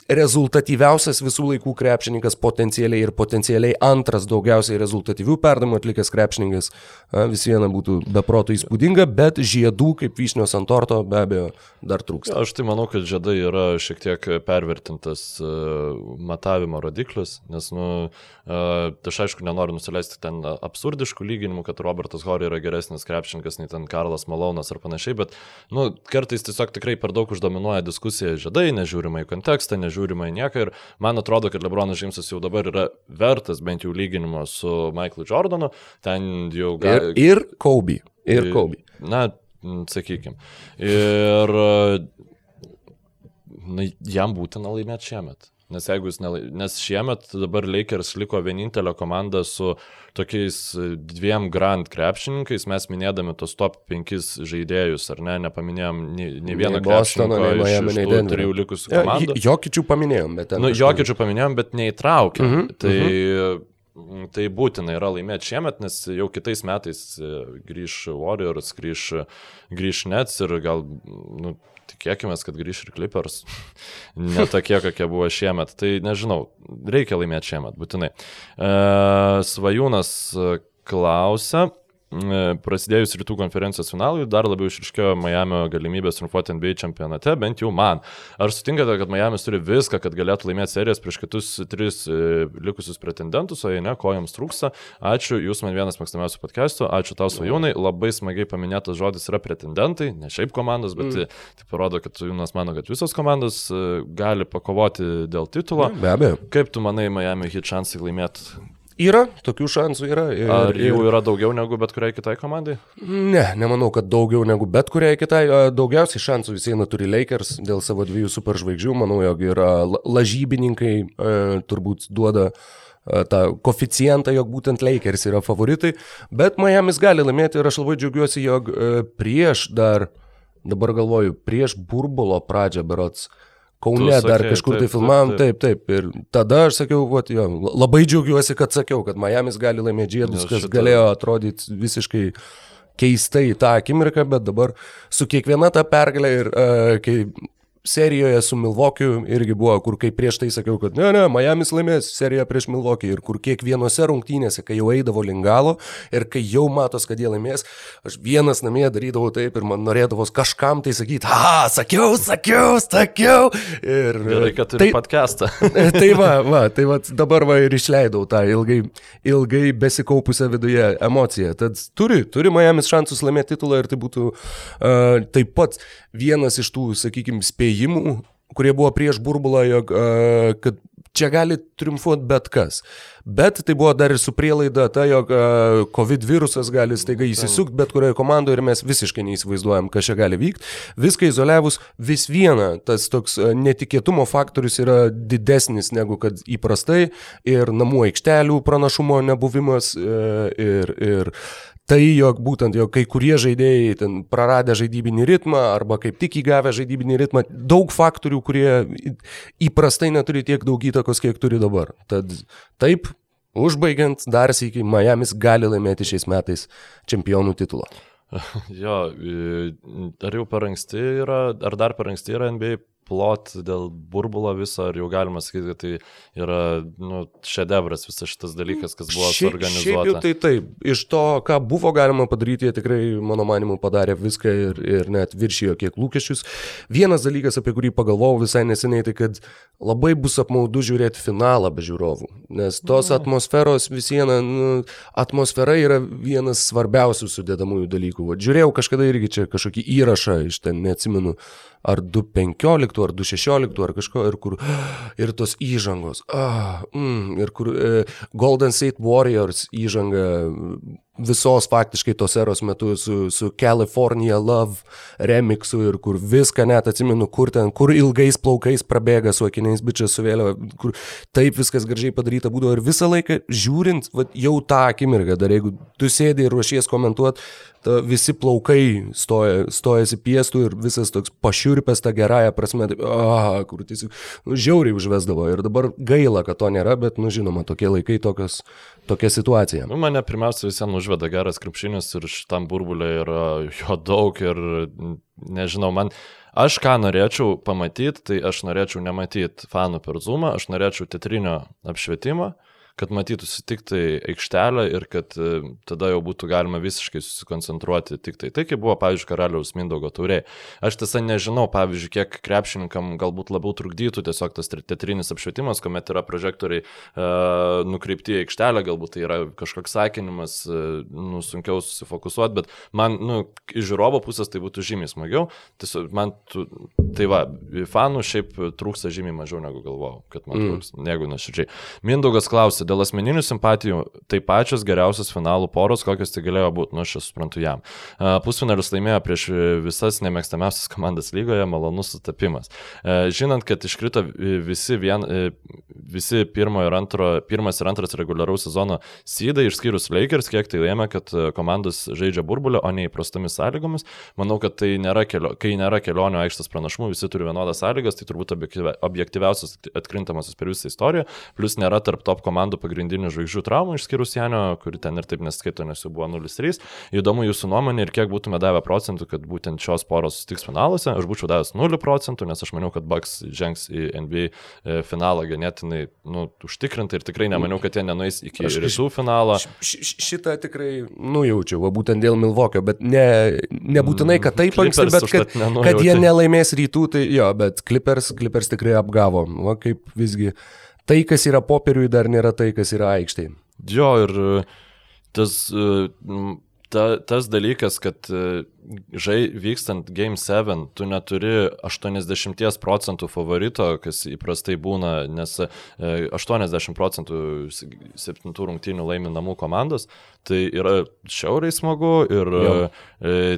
rezultatyviausias visų laikų krepšininkas potencialiai ir potencialiai antras daugiausiai rezultatyvių perdamų atlikęs krepšininkas. Vis viena būtų beproto įspūdinga, bet žiedų kaip vyšnios ant torto be abejo dar trūksta. Aš tai manau, kad žiedai yra šiek tiek pervertintas uh, matavimo rodiklis, nes, nu, uh, aš aišku nenoriu nusileisti ten absurdiškų lyginimų, kad Robertas Hori yra geresnis krepšininkas nei ten Karlas Malonas ar panašiai, bet, nu, kartais tiesiog tikrai per daug uždominuoja diskusija žiedai, nežiūrima į kontekstą, nežiūrima nežiūrima į nieką ir man atrodo, kad Lebronas Džeimsas jau dabar yra vertas bent jau lyginimo su Michaelu Jordanu, ten jau gali. Ir, ir Kobe. Ir Kobe. Na, sakykime. Ir na, jam būtina laimėti šiemet. Nes jeigu jis nelai... Nes šiemet dabar Lakers liko vienintelė komanda su tokiais dviem grand krepšininkais, mes minėdami tos top 5 žaidėjus, ar ne, nepaminėjom nei, nei vieną Bostoną, nei Miami, nei Denver. Trijų likusių komandų. Ja, jokičių paminėjom, bet... Nu, jokičių paminėjom, bet neįtraukėm. -huh, tai... -huh. Tai būtina yra laimėti šiemet, nes jau kitais metais e, grįž Warriors, grįž, grįž Nets ir gal nu, tikėkime, kad grįš ir Clippers. ne tokie, kokie buvo šiemet. Tai nežinau, reikia laimėti šiemet, būtinai. E, svajūnas klausia, E, prasidėjus rytų konferencijos finalui dar labiau išriškėjo Miami galimybės triumfuoti NBA čempionate, bent jau man. Ar sutinkate, kad Miami turi viską, kad galėtų laimėti serijas prieš kitus tris e, likusius pretendentus, o jei ne, ko jums trūksta? Ačiū, jūs man vienas mėgstamiausių podcastų, ačiū tau svajūnai, labai smagiai paminėtas žodis yra pretendentai, ne šiaip komandos, bet mm. tai parodo, kad Jūnas mano, kad visos komandos e, gali pakovoti dėl titulo. Be abejo. Kaip tu manai, Miami hit šansai laimėti Yra, tokių šansų yra. Ir, Ar jų ir... yra daugiau negu bet kuriai kitai komandai? Ne, nemanau, kad daugiau negu bet kuriai kitai. Daugiausiai šansų vis viena turi Lakers dėl savo dviejų superžvaigždžių. Manau, jog yra lažybininkai, turbūt duoda tą koficijantą, jog būtent Lakers yra favoritai. Bet Miami's gali laimėti ir aš labai džiaugiuosi, jog prieš dar, dabar galvoju, prieš burbulo pradžią berots. Kaune sakei, dar kažkur taip, tai filmavom, taip, taip, taip. Ir tada aš sakiau, vat, jo, labai džiaugiuosi, kad sakiau, kad Miami's gali laimėti žiedus, kas šitą... galėjo atrodyti visiškai keistai tą akimirką, bet dabar su kiekviena ta pergalė ir uh, kai serijoje su Milvokiu irgi buvo, kur kaip prieš tai sakiau, kad ne, ne, Miami's laimės seriją prieš Milvokį ir kur kiekvienose rungtynėse, kai jau eidavo lingalo ir kai jau matos, kad jie laimės, aš vienas namie darydavau taip ir man norėdavos kažkam tai sakyti, ha, sakiau, sakiau, sakiau. Ir Gerai, kad turi tai, podcastą. tai va, va, tai va, dabar va ir išleidau tą ilgai, ilgai besikaupusią viduje emociją. Tad turi, turi Miami's šansus laimėti titulą ir tai būtų uh, taip pat vienas iš tų, sakykime, spėjimų, kurie buvo prieš burbulą, jog, uh, kad čia gali triumfuoti bet kas. Bet tai buvo dar ir su prielaida ta, jog uh, COVID virusas gali staiga įsisukti bet kurioje komandoje ir mes visiškai neįsivaizduojam, kas čia gali vykti. Viską izoliavus vis viena, tas toks netikėtumo faktorius yra didesnis negu kad įprastai ir namų aikštelių pranašumo nebuvimas ir, ir tai, jog būtent, jog kai kurie žaidėjai ten praradę žaidybinį ritmą arba kaip tik įgavę žaidybinį ritmą, daug faktorių, kurie įprastai neturi tiek daug įtakos, kiek turi dabar. Tad taip, užbaigiant, dar sėkiai, Miami's gali laimėti šiais metais čempionų titulą. Jo, ar jau per anksti yra, ar dar per anksti yra NBA plot dėl burbulo viso, ar jau galima sakyti, kad tai yra nu, šedevras visas šitas dalykas, kas buvo šiaip, suorganizuota. Šiaip jau tai taip, iš to, ką buvo galima padaryti, jie tikrai, mano manimu, padarė viską ir, ir net viršijo kiek lūkesčius. Vienas dalykas, apie kurį pagalvojau visai neseniai, tai kad labai bus apmaudu žiūrėti finalą be žiūrovų, nes tos mhm. atmosferos vis viena, nu, atmosfera yra vienas svarbiausių sudėdamųjų dalykų. Va, žiūrėjau kažkada irgi čia kažkokį įrašą iš ten, neatsimenu, ar 2.15, ar 2.16, ar kažko, ir kur, ir tos įžangos, ah, mm, ir kur e, Golden State Warriors įžanga visos faktiškai tos eros metu su, su California Love remixu ir kur viską net atsimenu, kur ten, kur ilgais plaukais prabėga su akiniais bičias su vėliava, kur taip viskas gražiai padaryta būdavo ir visą laiką žiūrint, va, jau tą akimirką, dar jeigu tu sėdi ir ruošies komentuoti, visi plaukai stoja, stojasi piestų ir visas toks pašiurpęs tą gerąją prasme, taip, ah, kur tiesiog nu, žiauriai užvesdavo ir dabar gaila, kad to nėra, bet, nu žinoma, tokie laikai, tokios, tokia situacija. Nu, mane pirmiausia visiems užveda geras krepšinis ir šitam burbulė yra jo daug ir nežinau, man Aš ką norėčiau pamatyti, tai aš norėčiau nematyti fanų per zoomą, aš norėčiau tetrinio apšvietimą, kad matytųsi tik tai aikštelę ir kad e, tada jau būtų galima visiškai susikoncentruoti tik tai. Tai kaip buvo, pavyzdžiui, karaliaus Mindaugo tauriai. Aš tiesa nežinau, pavyzdžiui, kiek krepšininkam galbūt labiau trukdytų tiesiog tas teatrinis apšvietimas, kuomet yra prožektoriai uh, nukreipti į aikštelę, galbūt tai yra kažkoks sakinimas, uh, nu, sunkiau susifokusuoti, bet man, nu, iš žiūrovo pusės tai būtų žymiai smagiau. Tiesiog man, tu, tai va, fanų šiaip trūksta žymiai mažiau negu galvojau, kad man mm. trūksta, negu nuoširdžiai. Mindaugas klausė, dėl asmeninių simpatijų tai pačios geriausios finalų poros, kokios tai galėjo būti, nu aš suprantu jam. Pusfinalius laimėjo prieš visas nemėgstamiausias komandas lygoje, malonus sutapimas. Žinant, kad iškrito visi, vien, visi pirmo ir antro, pirmas ir antras reguliaraus sezono sydai, išskyrus Lakers, kiek tai lėmė, kad komandos žaidžia burbulio, o ne įprastomis sąlygomis. Manau, kad tai nėra, kelio, kai nėra kelionių aikštas pranašumų, visi turi vienodas sąlygas, tai turbūt objektyviausias atkrintamasis per visą istoriją, plus nėra tarp top komandų komandų pagrindinių žvaigždžių traumų, išskyrus Janio, kuri ten ir taip neskaito, nes jau buvo 0-3. Įdomu jūsų nuomonė ir kiek būtume davę procentų, kad būtent šios poros susitiks finaluose. Aš būčiau davęs 0 procentų, nes aš maniau, kad Bucks žengs į NBA e, finalą ganėtinai nu, užtikrintai ir tikrai nemaniau, kad jie nenueis iki aš, rytų finalo. Š, šitą tikrai nujaučiau, va, būtent dėl Milvokio, bet ne, nebūtinai, kad taip anksti, bet kad, kad jie nelaimės rytų, tai jo, bet Clippers, Clippers tikrai apgavo, va, kaip visgi tai, kas yra popieriui, dar nėra tai, kas yra aikštėje. Jo, ir e, tas, e, ta, tas dalykas, kad e, žai vykstant Game 7, tu neturi 80 procentų favorito, kas įprastai būna, nes 80 procentų septintų rungtynių laimi namų komandos, tai yra šiauriai smagu ir jo.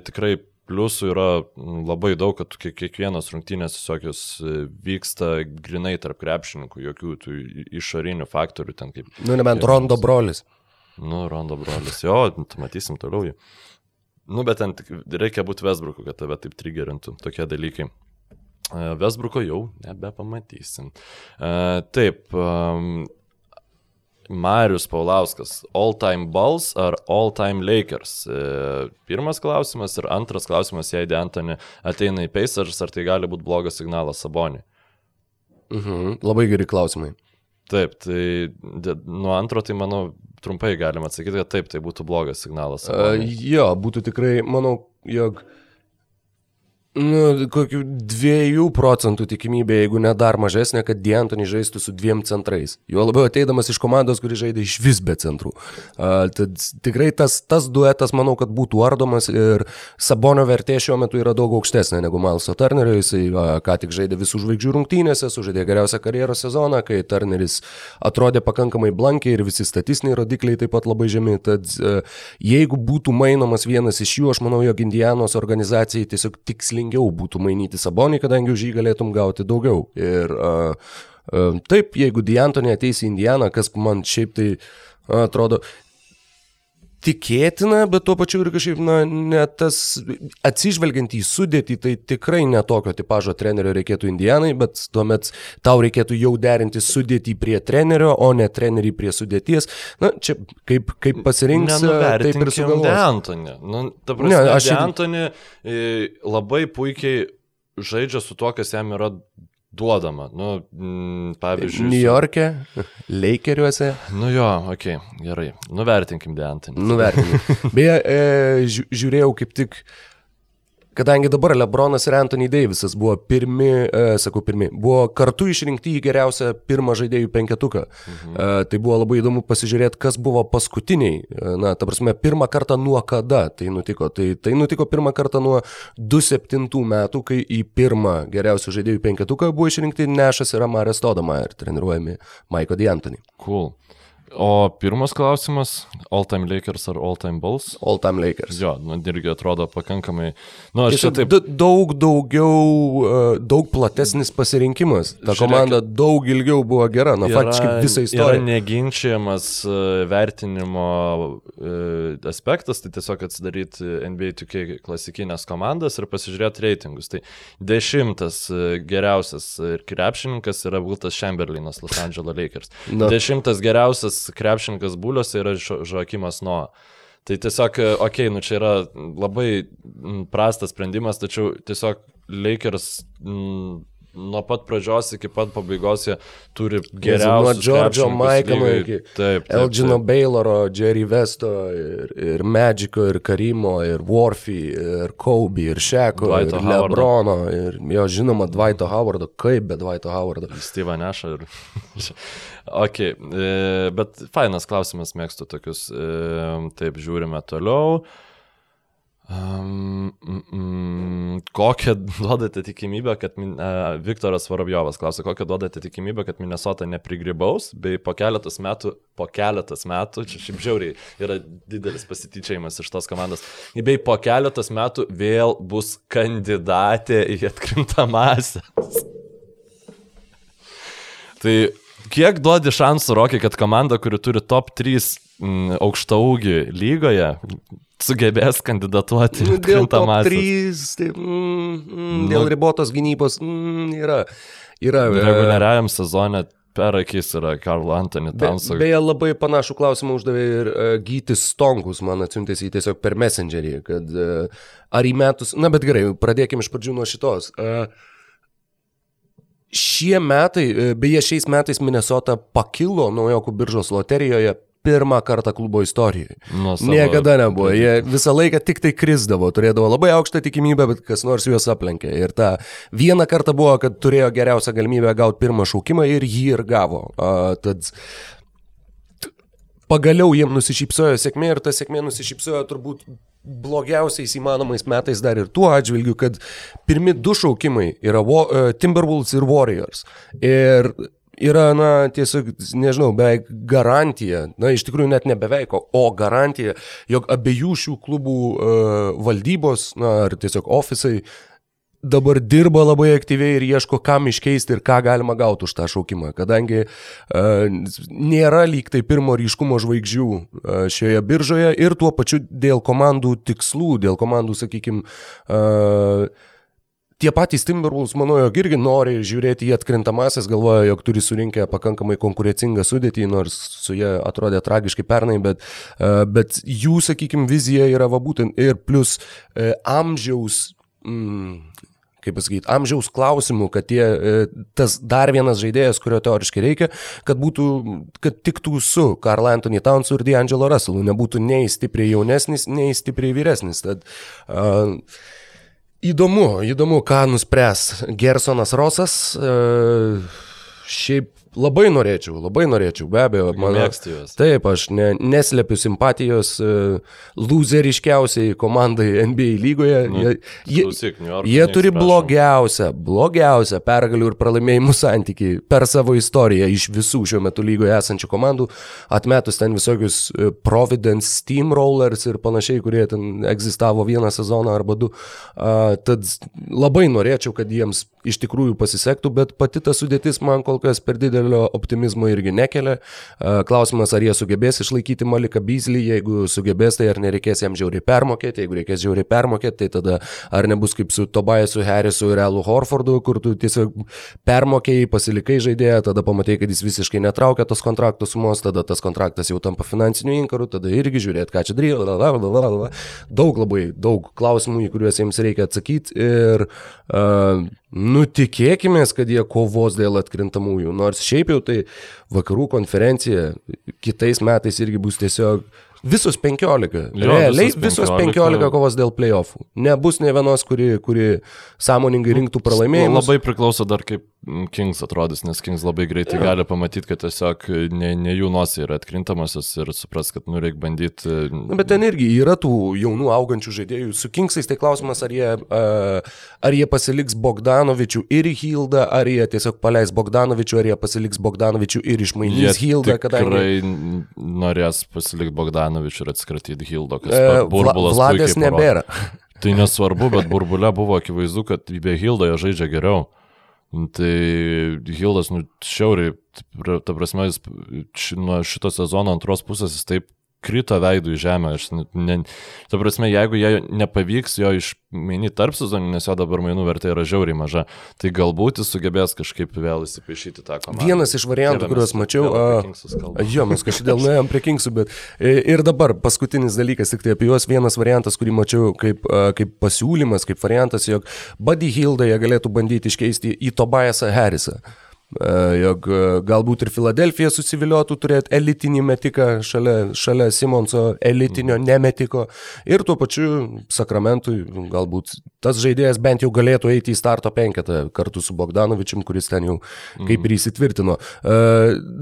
tikrai pliusų yra labai daug, kad kiekvienas rungtynės tiesiog jos e, vyksta grinai tarp krepšininkų, jokių tų išorinių faktorių ten kaip. Nu, nebent Rondo brolis. Nu, Rondo brolis, jo, matysim toliau jį. Nu, bet ten reikia būti Vesbruku, kad tave taip trigerintų tokie dalykai. Vesbruko jau nebepamatysim. E, taip, Marius Paulauskas, all time Bulls ar all time Lakers? E, pirmas klausimas ir antras klausimas, jei D'Antoni ateina į Pacers, ar tai gali būti blogas signalas Saboniui? Mhm, labai geri klausimai. Taip, tai nuo antro, tai manau, trumpai galima atsakyti, kad taip, tai būtų blogas signalas. Saboniui. Uh, jo, būtų tikrai, manau, jog uh, Nu, kokių dviejų procentų tikimybė, jeigu ne dar mažesnė, kad Diantonį žaistų su dviem centrais. Jo labiau ateidamas iš komandos, kuri žaidė iš vis be centrų. Uh, tad tikrai tas, tas duetas, manau, kad būtų ardomas ir Sabonio vertė šiuo metu yra daug aukštesnė negu Malso Turnerio. Jisai uh, ką tik žaidė visų žvaigždžių rungtynėse, sužaidė geriausią karjeros sezoną, kai Turneris atrodė pakankamai blankiai ir visi statistiniai rodikliai taip pat labai žemi. Tad uh, jeigu būtų mainomas vienas iš jų, aš manau, jog Indianos organizacijai tiesiog tiksliai tikslingiau būtų mainyti Sabonį, kadangi už jį galėtum gauti daugiau. Ir uh, uh, taip, jeigu Diantonė ateis į Indianą, kas man šiaip tai atrodo, tikėtina, bet tuo pačiu ir kažkaip, na, ne tas, atsižvelgiant į sudėtį, tai tikrai netokio tipožo trenerio reikėtų Indianai, bet tuomet tau reikėtų jau derinti sudėtį prie trenerio, o ne trenerį prie sudėties. Na, čia kaip, kaip pasirinks, taip ir sugalvos. Antonį. Nu, ta prasme, ne, aš... Antonį labai puikiai žaidžia su tuo, kas jam yra duodama. Nu, m, pavyzdžiui. New York'e, Lakeriuose. Nu jo, okei, okay, gerai. Nuvertinkim Deantinį. Nuvertinkim. Beje, e, žiūrėjau kaip tik Kadangi dabar Lebronas ir Anthony Davisas buvo pirmi, e, sakau pirmi, buvo kartu išrinkti į geriausią pirmą žaidėjų penketuką. Mhm. E, tai buvo labai įdomu pasižiūrėti, kas buvo paskutiniai. E, na, ta prasme, pirmą kartą nuo kada tai nutiko. Tai, tai nutiko pirmą kartą nuo 2007 metų, kai į pirmą geriausių žaidėjų penketuką buvo išrinkti Nešas ir Amarės Todama ir treniruojami Maiko D'Antoni. Cool. O pirmas klausimas - All Time Lakers ar All Time Bulls? All Time Lakers. Jo, nu, irgi atrodo pakankamai. Nu, aš čia taip. Daug daugiau, e, daug platesnis pasirinkimas. Ta Žiūrėk, komanda daug ilgiau buvo gera, na, yra, faktiškai visą istoriją. Yra neginčiamas e, vertinimo e, aspektas, tai tiesiog atsidaryti NBA 2K klasikinės komandas ir pasižiūrėti reitingus. Tai dešimtas geriausias krepšininkas yra Wiltas Chamberlainas Los Angeles Lakers. Na. Dešimtas geriausias krepšininkas būliuose yra Žoakimas Noa. Tai tiesiog, okei, okay, nu čia yra labai prastas sprendimas, tačiau tiesiog Lakers m, nuo pat pradžios iki pat pabaigos jie turi geriausią. Nuo Džordžo Maikalo iki Elgino Bayloro, Jerry Vesto ir, ir Magiko, ir Karimo, ir Warfy, ir Kobe, ir Šeko, ir Howardo. Lebrono, ir jo žinoma Dvaito Howardo, kaip be Dvaito Howardo. Steve Neša ir... ok, e, bet fainas klausimas, mėgstu tokius. E, taip, žiūrime toliau. Um, mm, kokią duodate tikimybę, kad uh, Viktoras Vorobjovas klausia, kokią duodate tikimybę, kad Minnesota neprigrybaus, bei po keletas metų, po keletas metų, čia šiaip žiauriai yra didelis pasityčiajimas iš tos komandos, bei po keletas metų vėl bus kandidatė į atkrintamąsias. tai kiek duodi šansų, Rokiai, kad komanda, kuri turi top 3 mm, aukštą ūgį lygoje, sugebės kandidatuoti. Nu, dėl top 3, tai, mm, mm, dėl nu, ribotos gynybos mm, yra. yra e, reguliariajam sezone per akis yra Karl Antony Townsend. Be, beje, labai panašų klausimą uždavė ir uh, Gytis Stonkus, man atsiuntęs į tiesiog per Messengerį, kad uh, ar į metus, na bet gerai, pradėkime iš pradžių nuo šitos. Uh, Šie metai, beje, šiais metais Minnesota pakilo naujokų biržos loterijoje pirmą kartą klubo istorijoje. Niekada nebuvo. Jie visą laiką tik tai krizdavo, turėdavo labai aukštą tikimybę, bet kas nors juos aplenkė. Ir ta vieną kartą buvo, kad turėjo geriausią galimybę gauti pirmą šaukimą ir jį ir gavo. Uh, tad pagaliau jiem nusišypsojo sėkmė ir ta sėkmė nusišypsojo turbūt blogiausiais įmanomais metais dar ir tuo atžvilgiu, kad pirmi du šaukimai yra uh, Timberwolves ir Warriors. Ir yra, na, tiesiog, nežinau, beveik garantija, na, iš tikrųjų net ne beveik, o garantija, jog abiejų šių klubų uh, valdybos, na, ar tiesiog ofisai dabar dirba labai aktyviai ir ieško, kam iškeisti ir ką galima gauti už tą šaukimą, kadangi uh, nėra lyg tai pirmo ryškumo žvaigždžių uh, šioje biržoje ir tuo pačiu dėl komandų tikslų, dėl komandų, sakykime, uh, tie patys Timberwolves, manau, jog irgi nori žiūrėti į atkrintamasis, galvoja, jog turi surinkę pakankamai konkurencingą sudėtį, nors su jie atrodė tragiškai pernai, bet, e, bet jų, sakykime, vizija yra va būtent ir plus e, amžiaus. Mm, kaip pasakyti, amžiaus klausimų, kad tie, e, tas dar vienas žaidėjas, kurio teoriškai reikia, kad būtų, kad tiktų su Karl Anthony Townsu ir D'Angelo Russellu, nebūtų nei stipriai jaunesnis, nei stipriai vyresnis. Tad, uh, Įdomu, įdomu, ką nuspręs Gersonas Rosas. E, šiaip Labai norėčiau, labai norėčiau, be abejo. Man, Mėgsti juos. Taip, aš ne, neslepiu simpatijos uh, loseriškiausiai komandai NBA lygoje. Nu, jie jie, klausyk, jie turi blogiausią, blogiausią pergalių ir pralaimėjimų santykiai per savo istoriją iš visų šiuo metu lygoje esančių komandų, atmetus ten visokius uh, Providence Steamrollers ir panašiai, kurie ten egzistavo vieną sezoną arba du. Uh, tad labai norėčiau, kad jiems iš tikrųjų pasisektų, bet pati ta sudėtis man kol kas per didelė didelio optimizmo irgi nekelia. Klausimas, ar jie sugebės išlaikyti Maliką Beasley, jeigu sugebės, tai ar nereikės jam žiauriai permokėti, jeigu reikės žiauriai permokėti, tai tada ar nebus kaip su Tobiasu Harrisu ir Elu Horfordu, kur tu tiesiog permokėjai, pasilikai žaidėją, tada pamatai, kad jis visiškai netraukia tos kontraktų sumos, tada tas kontraktas jau tampa finansiniu inkaru, tada irgi žiūrėti, ką čia daryti. Daug labai, daug klausimų, į kuriuos jiems reikia atsakyti ir uh, Nu, tikėkime, kad jie kovos dėl atkrintamųjų, nors šiaip jau tai vakarų konferencija kitais metais irgi bus tiesiog Visus 15. Jo, Realiai visus 15, 15 kovos dėl playoffų. Nebus ne vienos, kuri, kuri sąmoningai rinktų pralaimėjimus. Labai priklauso dar kaip Kings atrodys, nes Kings labai greitai ja. gali pamatyti, kad tiesiog ne, ne jų nosai yra atkrintamasis ir supras, kad nu reikia bandyti. Na, bet ten irgi yra tų jaunų augančių žaidėjų. Su Kingsais tai klausimas, ar jie, ar jie pasiliks Bogdanovičių ir Hildą, ar jie tiesiog paleis Bogdanovičių, ar jie pasiliks Bogdanovičių ir išmainys Hildą, kadangi... Tikrai norės pasilikti Bogdanovičių ir atskratyti Hildo, kas uh, burbulas. Vladės nebėra. Tai nesvarbu, bet burbulė buvo akivaizdu, kad be Hildo jie žaidžia geriau. Tai Hildas, nu, šiauriai, ta prasme, jis nuo šito sezono antros pusės jis taip krito veidų į žemę. Aš, ne, ta prasme, jeigu jie nepavyks jo išmainyti tarp sezonų, nes jo dabar mainų vertė yra žiauriai maža, tai galbūt jis sugebės kažkaip vėl įsipaišyti tą komandą. Vienas iš variantų, Dieve, kuriuos mačiau, a, jo, mes kažkodėl nuėjom prie Kingsų, bet e, ir dabar paskutinis dalykas, tik tai apie juos vienas variantas, kurį mačiau kaip, a, kaip pasiūlymas, kaip variantas, jog Buddy Hildą jie galėtų bandyti iškeisti į Tobiasą Harrisą. E, jog e, galbūt ir Filadelfija susiviliotų turėti elitinį metiką šalia, šalia Simonso elitinio mhm. nemetiko ir tuo pačiu Sakramentui galbūt tas žaidėjas bent jau galėtų eiti į starto penketą kartu su Bogdanovičium, kuris ten jau kaip ir mhm. įsitvirtino. E,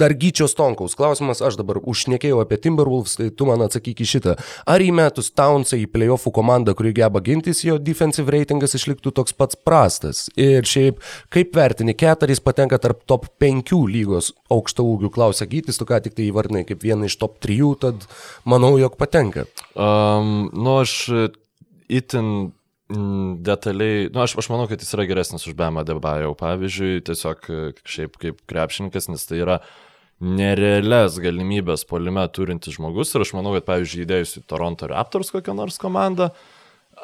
dar Gyčio Stonkaus klausimas, aš dabar užnekėjau apie Timberwolves, tai tu man atsakyk į šitą. Ar įmetus Townsą į playoffų komandą, kuri geba gintis, jo defensive ratingas išliktų toks pats prastas? Ir šiaip, kaip vertini, Ketaris patenka tarp tarp top 5 lygos aukšto ūgių klausia Gytis, tu ką tik tai įvardinai kaip vieną iš top 3, tad manau, jog patenka. Um, nu, aš itin detaliai, nu, aš, aš manau, kad jis yra geresnis už Bemą Debajau, pavyzdžiui, tiesiog šiaip kaip krepšininkas, nes tai yra nerealias galimybės polime turintis žmogus ir aš manau, kad, pavyzdžiui, įdėjus į Toronto Raptors kokią nors komandą,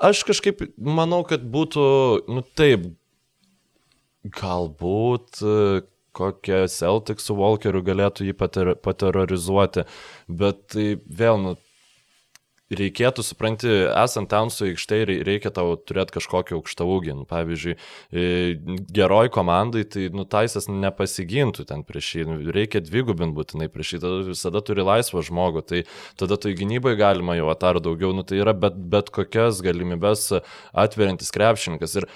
aš kažkaip manau, kad būtų, nu taip, galbūt kokie Celtics su Walkeriu galėtų jį pater, paterrorizuoti, bet tai vėl, nu, reikėtų, supranti, esant Townsų aikštėje reikia tau turėti kažkokį aukštą ūgį. Nu, pavyzdžiui, geroj komandai, tai nutaisas nepasigintų ten prieš jį, nu, reikia dvigubinti būtinai prieš jį, tada visada turi laisvą žmogų, tai tada į gynybai galima jau atar daugiau, nu, tai yra bet, bet kokias galimybės atveriantis krepšininkas. Ir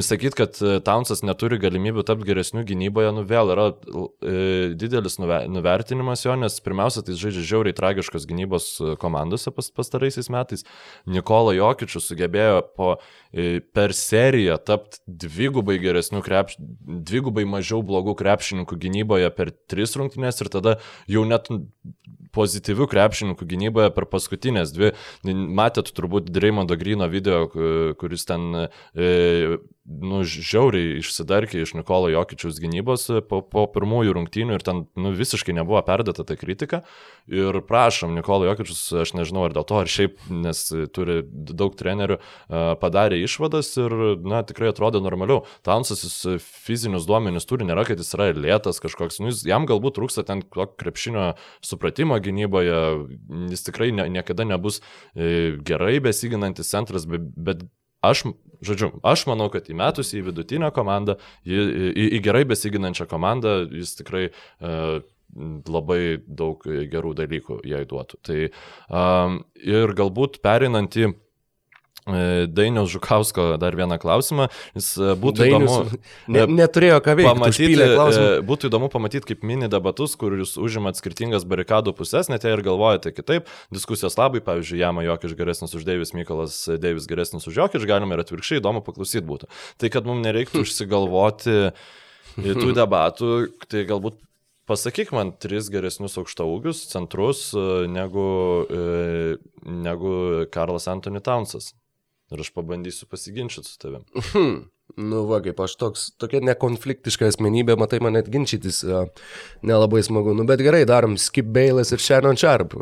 Sakyti, kad e, Townsas neturi galimybių tapti geresniu gynyboje, nu vėl yra e, didelis nuve, nuvertinimas jo, nes pirmiausia, tai žaidžia žiauriai tragiškos gynybos e, komandose pas, pastaraisiais metais. Nikola Jokičius sugebėjo po, e, per seriją tapti dvigubai geresnių krepš, dvigubai mažiau blogų krepšininkų gynyboje per tris rungtynės ir tada jau net pozityvių krepšininkų gynyboje per paskutinės dvi. Matėt turbūt Dreimondo Grino video, kuris ten e, nu, žiauriai išsidarkė iš Nikolo Jokičiaus gynybos po, po pirmųjų rungtynių ir ten nu, visiškai nebuvo perdata ta kritika. Ir prašom, Nikolo Jokičius, aš nežinau ar dėl to, ar šiaip, nes turi daug trenerių, padarė išvadas ir, na, tikrai atrodo normaliau. Townsas jis fizinius duomenis turi, nėra, kad jis yra lėtas kažkoks, nu, jis, jam galbūt trūksta ten krepšinio supratimo gynyboje, jis tikrai ne, niekada nebus e, gerai besiginantis centras, bet Aš, žodžiu, aš manau, kad įmetus į vidutinę komandą, į, į, į gerai besiginančią komandą, jis tikrai uh, labai daug gerų dalykų jai duotų. Tai um, ir galbūt perinant į E, Dainiaus Žukausko dar vieną klausimą. Jis e, būtų Dainius, įdomu. Ne, neturėjo ką veikti. Pamatyti, e, būtų įdomu pamatyti kaip mini debatus, kur jūs užimat skirtingas barikadų pusės, net jei ir galvojate kitaip. Diskusijos labai, pavyzdžiui, Jama Jokiš geresnis už Deivis, Mykolas Deivis geresnis už Jokiš, galima ir atvirkščiai įdomu paklausyti būtų. Tai kad mums nereiktų užsigalvoti tų debatų, tai galbūt Pasakyk man tris geresnius aukštaūgius centrus negu, negu Karlas Antony Townsas. Ir aš pabandysiu pasiginčyti su tavim. Hmm. Nu, va, kaip aš toks, tokia nekonfliktiška asmenybė, matai, man net ginčytis nelabai smagu. Nu, bet gerai, darom Skip Bailas ir Shannon Sharp.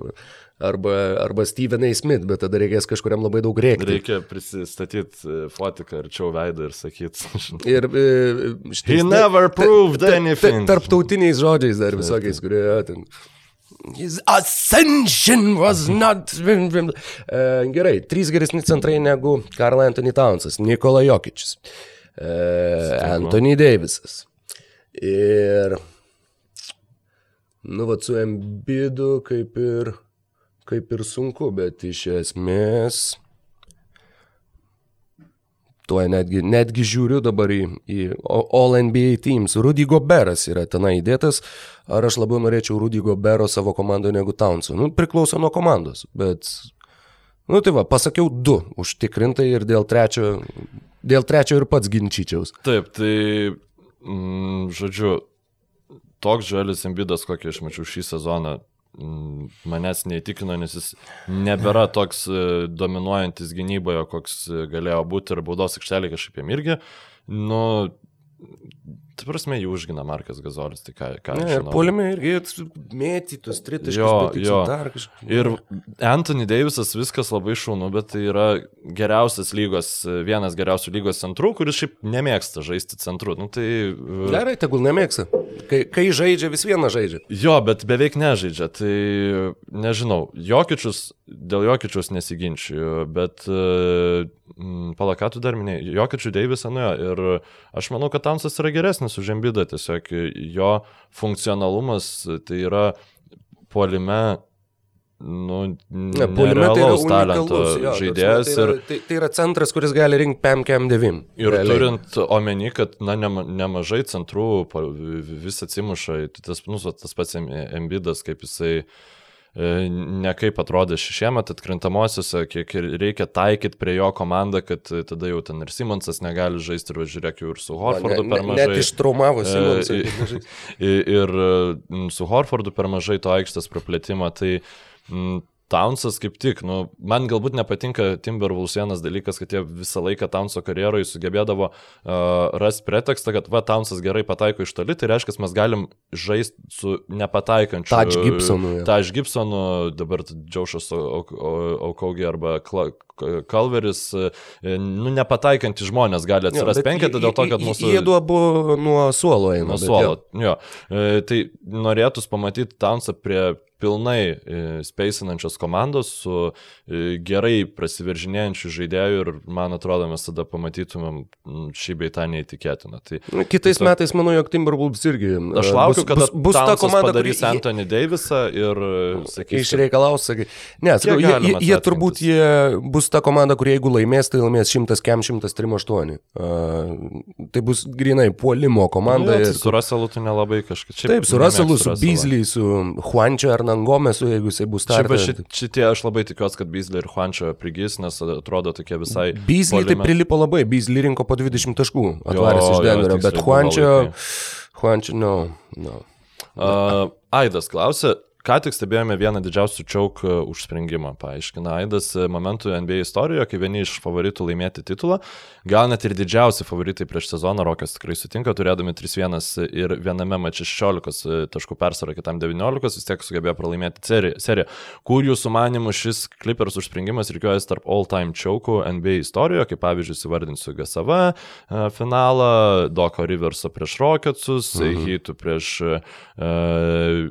Arba, arba Steven A. Smith, bet tada reikės kažkuriam labai daug rėkti. Reikia prisistatyti e, fotiką arčiau veidą ir sakyti. ir e, šitais, He never proved anything. Tarptautiniais žodžiais dar visokiais, kurie ten. His ascension was not. Uh, gerai, trys geresni centrai negu Karl Anthony Townsas, Nikola Jokičius. Uh, Anthony Davisas. Ir, nu, va, su Embidu kaip ir, kaip ir sunku, bet iš esmės, tuo netgi, netgi žiūriu dabar į, į All NBA teams. Rudy Goberas yra tenai įdėtas, ar aš labiau norėčiau Rudy Gobero savo komandoje negu Townsų. Nu, priklauso nuo komandos, bet, nu tai va, pasakiau du užtikrintai ir dėl trečio Dėl trečio ir pats ginčyčiaus. Taip, tai, mm, žodžiu, toks žalis ambidas, kokį aš mačiau šį sezoną, manęs neįtikino, nes jis nebėra toks e, dominuojantis gynyboje, koks galėjo būti ir baudos aikštelė kažkaip jam irgi. Nu, Tai prasme, jų užgina Markas Gazolis, tai ką, ką ne, žinau. Polime irgi mėtytus, tritaškus. Jo, jo. Dar kažkaip. Ir Anthony Davisas viskas labai šaunu, bet tai yra geriausias lygos, vienas geriausių lygos centrų, kuris šiaip nemėgsta žaisti centru. Nu, tai... E, Gerai, tegul nemėgsta. Kai, kai žaidžia, vis vieną žaidžia. Jo, bet beveik nežaidžia. Tai nežinau, Jokičius, dėl Jokičius nesiginčiu, bet uh, palakatų dar minėjai, Jokičių Deivisą nuėjo ir aš manau, kad Tamsas yra geresnis už Embidą, tiesiog jo funkcionalumas tai yra puolime nu, ne, puolime tai yra talento jo, žaidėjas. Tai yra, ir, tai, tai yra centras, kuris gali rinkti PAM KM 9. Ir realiai. turint omeny, kad na, nema, nemažai centrų vis atsimuša, tai tas, nu, tas pats Embidas, kaip jisai uh, E, ne kaip atrodė šiemet atkrintamosiose, kiek reikia taikyti prie jo komandą, kad tada jau ten ir Simonsas negali žaisti ir žiūrėk jau ir su Horfordu ne, ne, per mažai. Net ištraumavo e, Simonsą. Ir, ir su Horfordu per mažai to aikštės praplėtimą. Tai m, Townsas kaip tik, nu, man galbūt nepatinka Timberwolves vienas dalykas, kad jie visą laiką Townso karjeroje sugebėdavo uh, rasti pretekstą, kad va, Townsas gerai pataiko iš toli, tai reiškia, mes galim žaisti su nepataikančiu. Taj Gibsonu. Taj Gibsonu, dabar Džiaušas Okaugi arba Kalveris, nu, nepataikantys žmonės gali atsirasti penketą dėl to, kad mūsų... Jie du abu nuo suolo eina. Nuo suolo, jo. jo. Tai norėtųs pamatyti Townsą prie pilnai e, speisinančios komandos su e, gerai prasiveržinėjančių žaidėjų ir man atrodo mes tada pamatytumėm šį beitą neįtikėtiną. Tai, Kitais tiesiog, metais manau, jog Timberwolves irgi. Aš laukiu, kad bus, bus ta komanda padarys kuri... Anthony Davisą ir sakys. Išreikalaus, sakai. Ne, sakau, jie, jie, jie turbūt jie bus ta komanda, kurie jeigu laimės, tai laimės 100 kem 138. Uh, tai bus grinai puolimo komanda. Nu, ir... Su Russellu tu nelabai kažkaip. Taip, su Russellu, su Beasley, su Juančio ar Hernan Gomesu, jeigu jisai bus startas. Šiaip šit, šitie aš labai tikiuosi, kad Beasley ir Juančio prigys, nes atrodo tokie visai... Beasley tai prilipo labai, Beasley rinko po 20 taškų atvaręs iš Denverio, bet Juančio... Juančio, no, no. Uh, Aidas klausė, Ką tik stebėjome vieną didžiausių čiauk e, užspringimą, paaiškina Aidas e, momentų NBA istorijoje, kai vieni iš favoritų laimėti titulą, gal net ir didžiausi favoritai prieš sezoną, Rokas tikrai sutinka, turėdami 3-1 ir viename mače 16 e, taškų persvarą, kitam 19, vis tiek sugebėjo pralaimėti seriją. Kur jūsų manimų šis Clippers užspringimas reikiuojas tarp all-time čiaukų NBA istorijoje, kaip pavyzdžiui, įvardinsiu GSV finalą, Doko Riverso prieš Rocketsus, mhm. Heatų prieš uh,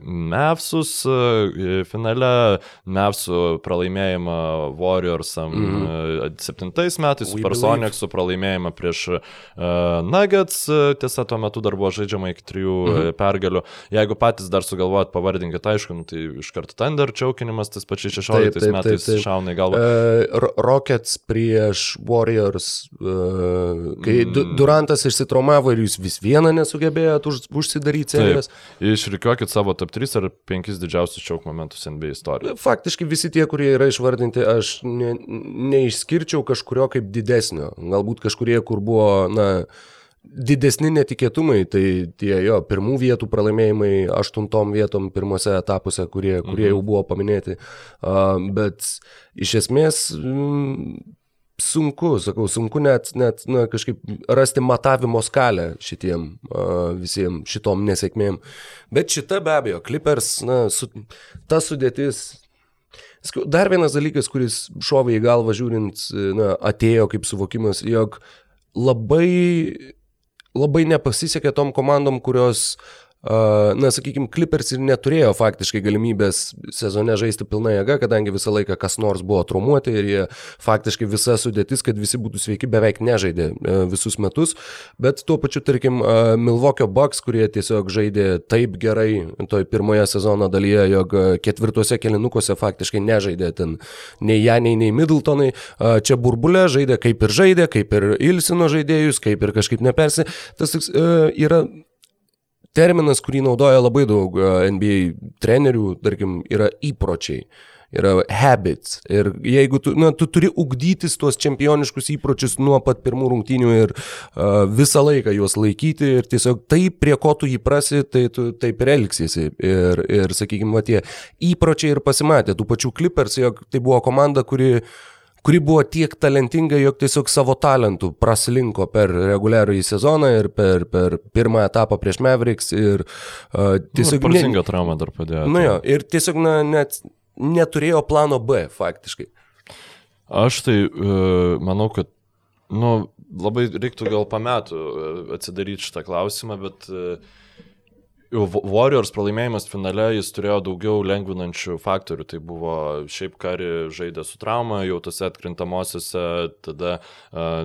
Mavsus, E, finale Mavsų pralaimėjimą Warriorsam mm -hmm. septintais metais, Supersonicsų pralaimėjimą prieš uh, Nuggets, tiesa, tuo metu dar buvo žaidžiama iki trijų mm -hmm. pergalių. Jeigu patys dar sugalvojat pavardinkit, aišku, nu, tai iš karto Thunder čiaukinimas, tas pačiais 16 taip, taip, metais taip, taip. šauna į galvą. Uh, Rockets prieš Warriors, uh, kai mm. Durantas išsitraumavo ir jūs vis vieną nesugebėjot už, užsidaryti serijas. Išrikiuokit savo top 3 ar 5 didžiausius didžiausius čiauk momentus NBA istorijoje. Faktiškai visi tie, kurie yra išvardinti, aš ne, neišskirčiau kažkurio kaip didesnio. Galbūt kažkurie, kur buvo, na, didesni netikėtumai, tai tie jo pirmų vietų pralaimėjimai aštuntom vietom pirmose etapuose, kurie, kurie mhm. jau buvo paminėti. Uh, bet iš esmės, mm, sunku, sakau, sunku net, net na, kažkaip rasti matavimo skalę šitiem uh, visiems šitom nesėkmėm. Bet šita be abejo, Clippers, na, su, ta sudėtis. Dar vienas dalykas, kuris šovė į galvą žiūrint, na, atėjo kaip suvokimas, jog labai, labai nepasisekė tom komandom, kurios uh, na, sakykime, Clippers ir neturėjo faktiškai galimybės sezone žaisti pilna jėga, kadangi visą laiką kas nors buvo traumuoti ir jie faktiškai visa sudėtis, kad visi būtų sveiki, beveik nežaidė e, visus metus, bet tuo pačiu, tarkim, Milwaukee Bucks, kurie tiesiog žaidė taip gerai toj pirmoje sezono dalyje, jog ketvirtuose kelinukuose faktiškai nežaidė ten nei Janiai, nei Middletonai, čia burbulė žaidė kaip ir žaidė, kaip ir ilsino žaidėjus, kaip ir kažkaip nepersi. Tas e, yra terminas, kurį naudoja labai daug e, NBA trenerių, tarkim, yra įpročiai yra habits. Ir jeigu tu, na, tu turi ugdytis tuos čempioniškus įpročius nuo pat pirmų rungtynių ir uh, visą laiką juos laikyti ir tiesiog taip, prie ko tu įprasi, tai tu taip ir elgsiesi. Ir, ir sakykime, va tie įpročiai ir pasimatė. Tų pačių Clippers, jog tai buvo komanda, kuri uh, kuri buvo tiek talentinga, jog tiesiog savo talentų praslinko per reguliarųjį sezoną ir per, per pirmą etapą prieš Mavericks. Ir uh, tiesiog... Prasinga trauma dar padėjo. Na jo, ir tiesiog na, net neturėjo plano B faktiškai. Aš tai uh, manau, kad nu, labai reiktų gal pametų atsidaryti šitą klausimą, bet uh, Warriors pralaimėjimas finale jis turėjo daugiau lengvinančių faktorių. Tai buvo šiaip kari žaidė su trauma, jau tose atkrintamosiose, tada uh,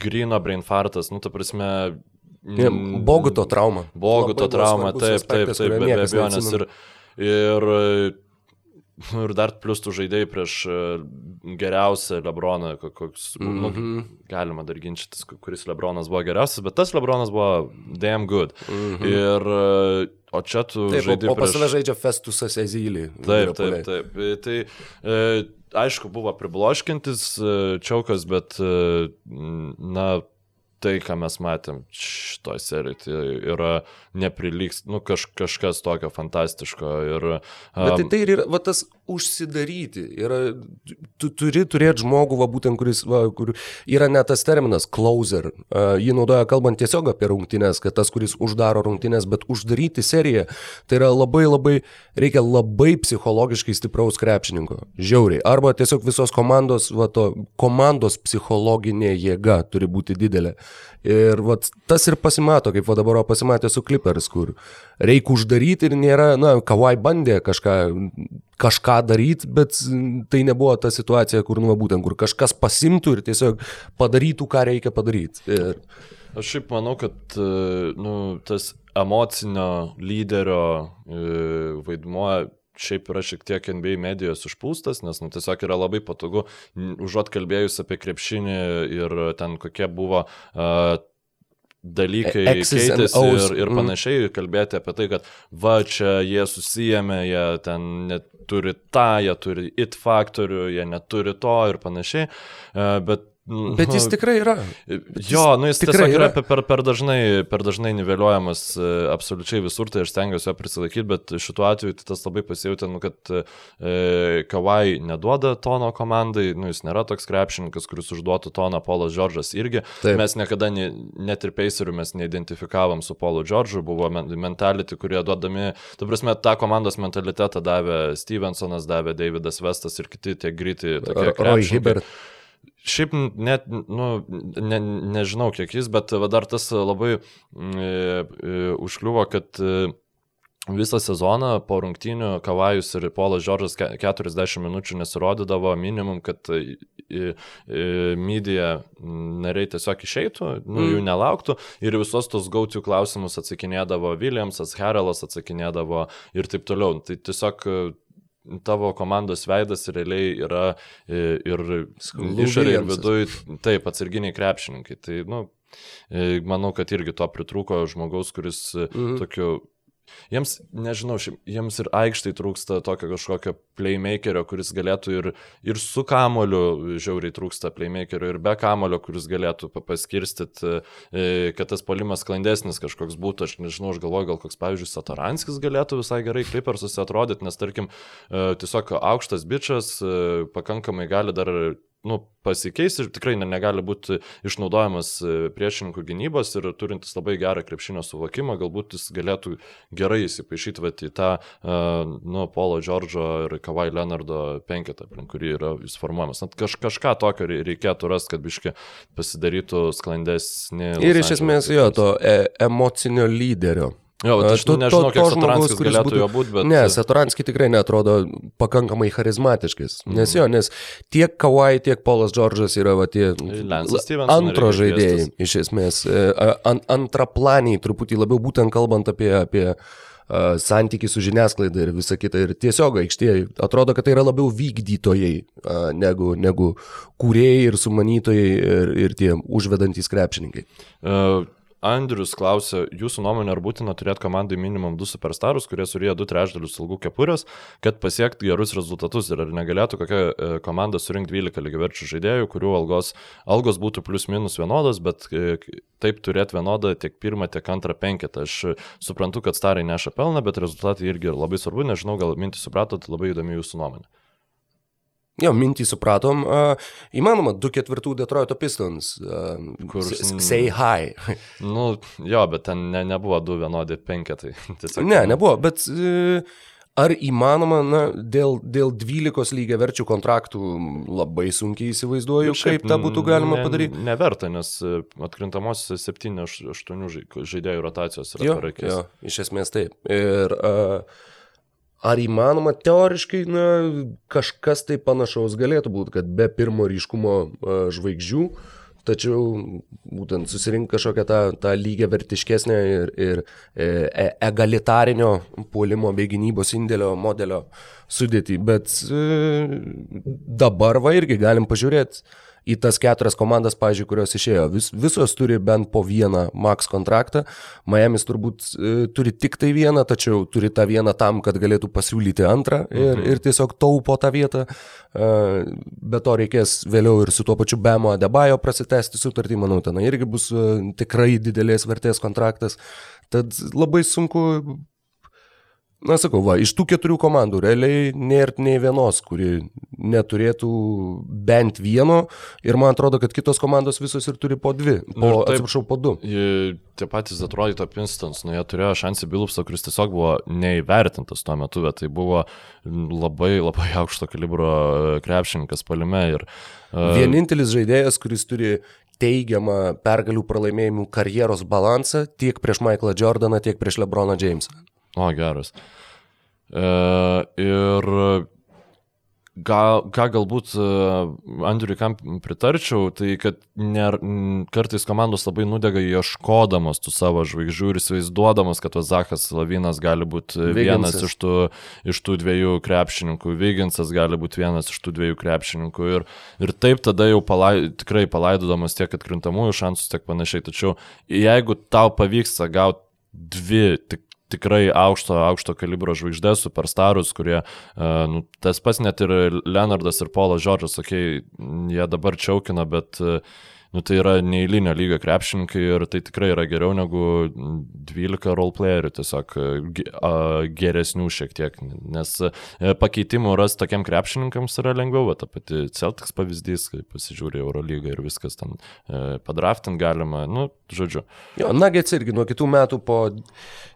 Grino brainfartas, nu ta prasme. Boguto trauma. Boguto trauma, taip, taip, taip, be abejonės. Ir, ir ir dar plus tų žaidėjai prieš e, geriausią Lebroną, koks, mm -hmm. nu, mhm. galima dar ginčytis, kuris Lebronas buvo geriausias, bet tas Lebronas buvo damn good. Mm -hmm. Ir, e, o čia tu taip, žaidži. O, o pas save žaidžia Festusas Ezylį. Taip, taip, taip. Tai, e, aišku, buvo pribloškintis e, čiaukas, bet, e, na, tai, ką mes matėm šitoje serijoje, tai yra neprilygs, nu kaž, kažkas tokio fantastiško. Ir, um, Bet tai, tai ir yra va, tas užsidaryti. Yra, tu turi turėti žmogų, va, būtent, kuris, va, kur yra net tas terminas closer. Uh, jį naudoja kalbant tiesiog apie rungtynės, kad tas, kuris uždaro rungtynės, bet uždaryti seriją, tai yra labai labai, reikia labai psichologiškai stipraus krepšininko. Žiauriai. Arba tiesiog visos komandos, va, to, komandos psichologinė jėga turi būti didelė. Ir vat, tas ir pasimato, kaip va dabar pasimatė su Clippers, kur reikia uždaryti ir nėra, na, Kawai bandė kažką, kažką daryti, bet tai nebuvo ta situacija, kur, nu, būtent, kur kažkas pasimtų ir tiesiog padarytų, ką reikia padaryti. Ir... Aš šiaip manau, kad nu, tas emocinio lyderio e, vaidmuo šiaip yra šiek tiek NBA medijos užpūstas, nes nu, tiesiog yra labai patogu, užuot kalbėjus apie krepšinį ir ten kokie buvo uh, dalykai keitėsi ir, ir mm. panašiai, mm. kalbėti apie tai, kad va čia jie susijęme, jie ten neturi tą, jie turi it faktorių, jie neturi to ir panašiai, uh, bet Bet jis tikrai yra. Jo, nu jis tiesiog yra, yra per, per, dažnai, per dažnai niveliuojamas e, absoliučiai visur, tai aš stengiuosi jo prisilaikyti, bet šituo atveju tai tas labai pasijauti, nu, kad e, Kawai neduoda tono komandai, nu, jis nėra toks krepšininkas, kuris užduotų toną Polas Džordžas irgi. Taip. Mes niekada ne, net ir Pacerių mes neidentifikavom su Polu Džordžu, buvo mentality, kurie duodami, tu prasme, tą komandos mentalitetą davė Stevensonas, davė Davidas Vestas ir kiti tie gryti tokie krepšininkai. Šiaip net, nu, ne, nežinau kiek jis, bet dar tas labai mm, e, e, užkliuvo, kad e, visą sezoną po rungtynių Kavajus ir Polas Džordžas 40 minučių nesirodydavo minimum, kad e, e, medija nariai tiesiog išeitų, nu, mm. jų nelauktų ir visos tos gautų klausimus atsakinėdavo Williamsas, Harelas atsakinėdavo ir taip toliau. Tai tiesiog tavo komandos veidas realiai yra e, ir išorė ir viduje, taip, atsarginiai krepšininkai. Tai, nu, e, manau, kad irgi to pritrūko žmogaus, kuris mhm. tokiu Jiems, nežinau, jiems ir aikštai trūksta tokio kažkokio playmakerio, kuris galėtų ir, ir su kamoliu, žiauriai trūksta playmakerio, ir be kamolio, kuris galėtų paskirstyti, e, kad tas polimas sklandesnis kažkoks būtų. Aš nežinau, aš galvoju, gal koks, pavyzdžiui, Satoranskis galėtų visai gerai klipersus atrodyti, nes tarkim, e, tiesiog aukštas bičias e, pakankamai gali dar nu, pasikeis ir tikrai ne, negali būti išnaudojamas e, priešininkų gynybos ir turintis labai gerą krepšinio suvokimą, galbūt jis galėtų gerai įsipaišyti vat, į tą, uh, nu, Polo Džordžo ir Kavai Leonardo penketą, aplink kurį yra jis formuojamas. Net kaž, kažką tokio reikėtų rasti, kad biški pasidarytų sklandesnį. Ir iš esmės jo, to e emocinio lyderio. Jo, aš tu nežinau, kiek Satoranskis galėtų būtų, jo būti, bet... Ne, Satoranskis tikrai netrodo pakankamai charizmatiškas. Mm. Nes jo, nes tiek Kawai, tiek Polas Džordžas yra va, tie antro žaidėjai, iš esmės. E, an, antraplaniai, truputį labiau būtent kalbant apie, apie uh, santykių su žiniasklaida ir visa kita. Ir tiesiog aikštėje atrodo, kad tai yra labiau vykdytojai uh, negu, negu kūrėjai ir sumanytojai ir, ir tie užvedantys krepšininkai. Uh, Andrius klausė, jūsų nuomonė, ar būtina turėti komandai minimum du superstarus, kurie surėjo du trečdalius ilgų kepurės, kad pasiekti gerus rezultatus ir ar negalėtų kokia e, komanda surinkti 12 lygiaverčių žaidėjų, kurių algos, algos būtų plus minus vienodos, bet e, taip turėti vienodą tiek pirmą, tiek antrą penketą. Aš suprantu, kad starai neša pelną, bet rezultatai irgi labai svarbu, nežinau, gal mintį supratot, labai įdomi jūsų nuomonė. Jo, mintį supratom. Uh, įmanoma, 2-4 Detroito Pistons. Uh, Kur say hi. nu, jo, bet ten ne, nebuvo 2 vienodi penketai. Tiesiog, ne, nebuvo, bet uh, ar įmanoma, na, dėl, dėl 12 lygiai verčių kontraktų labai sunkiai įsivaizduoju, šiaip, kaip tą būtų galima ne, padaryti. Neverta, nes atkrintamos 7-8 žaidėjų rotacijos yra pareikės. Jo, iš esmės taip. Ir uh, Ar įmanoma teoriškai, na, kažkas tai panašaus galėtų būti, kad be pirmo ryškumo žvaigždžių, tačiau būtent susirink kažkokią tą, tą lygią vertiškesnę ir, ir e, e, egalitarinio puolimo bei gynybos indėlio modelio sudėtį. Bet e, dabar va irgi galim pažiūrėti į tas keturias komandas, pažiūrėjau, kurios išėjo. Vis, visos turi bent po vieną max kontraktą. Miami's turbūt e, turi tik tai vieną, tačiau turi tą vieną tam, kad galėtų pasiūlyti antrą ir, mhm. ir tiesiog taupo tą vietą. E, be to reikės vėliau ir su tuo pačiu Bemo Debajo prasitesti sutartį, manau, ten irgi bus e, tikrai didelės vertės kontraktas. Tad labai sunku Na, sakau, va, iš tų keturių komandų realiai nėra nei vienos, kuri neturėtų bent vieno ir man atrodo, kad kitos komandos visos ir turi po dvi, po, nu, taip, atsiprašau, po du. Tie patys atrodyto Pinstons, nu jie turėjo šansį Bilupsą, kuris tiesiog buvo neįvertintas tuo metu, bet tai buvo labai, labai aukšto kalibro krepšininkas palime. Ir, uh, Vienintelis žaidėjas, kuris turi teigiamą pergalių pralaimėjimų karjeros balansą tiek prieš Michaelą Jordaną, tiek prieš Lebroną Jamesą. O, geras. E, ir gal, ką galbūt e, Andriui kam pritarčiau, tai kad ner, kartais komandos labai nudega ieškodamas tų savo žvaigždžių ir įsivaizduodamas, kad Zakas Lavinas gali būti vienas iš tų, iš tų dviejų krepšininkų, Vyginsas gali būti vienas iš tų dviejų krepšininkų ir, ir taip tada jau palai, tikrai palaidodamas tiek atkrintamųjų šansus, tiek panašiai. Tačiau jeigu tau pavyksta gauti dvi tik tikrai aukšto, aukšto kalibro žvaigždės, superstarus, kurie, uh, nu, tas pats net ir Leonardas ir Polas Žodžas, okei, okay, jie dabar čiaukina, bet uh, nu, tai yra neįlinio lygio krepšininkai ir tai tikrai yra geriau negu 12 roleplayerių, tiesiog geresnių šiek tiek, nes e, pakeitimų ras tokiam krepšininkams yra lengviau, ta pati Celtics pavyzdys, kai pasižiūrė Eurolygą ir viskas ten padraftint galima, nu, žodžiu. Jo, Nuggets irgi nuo kitų metų po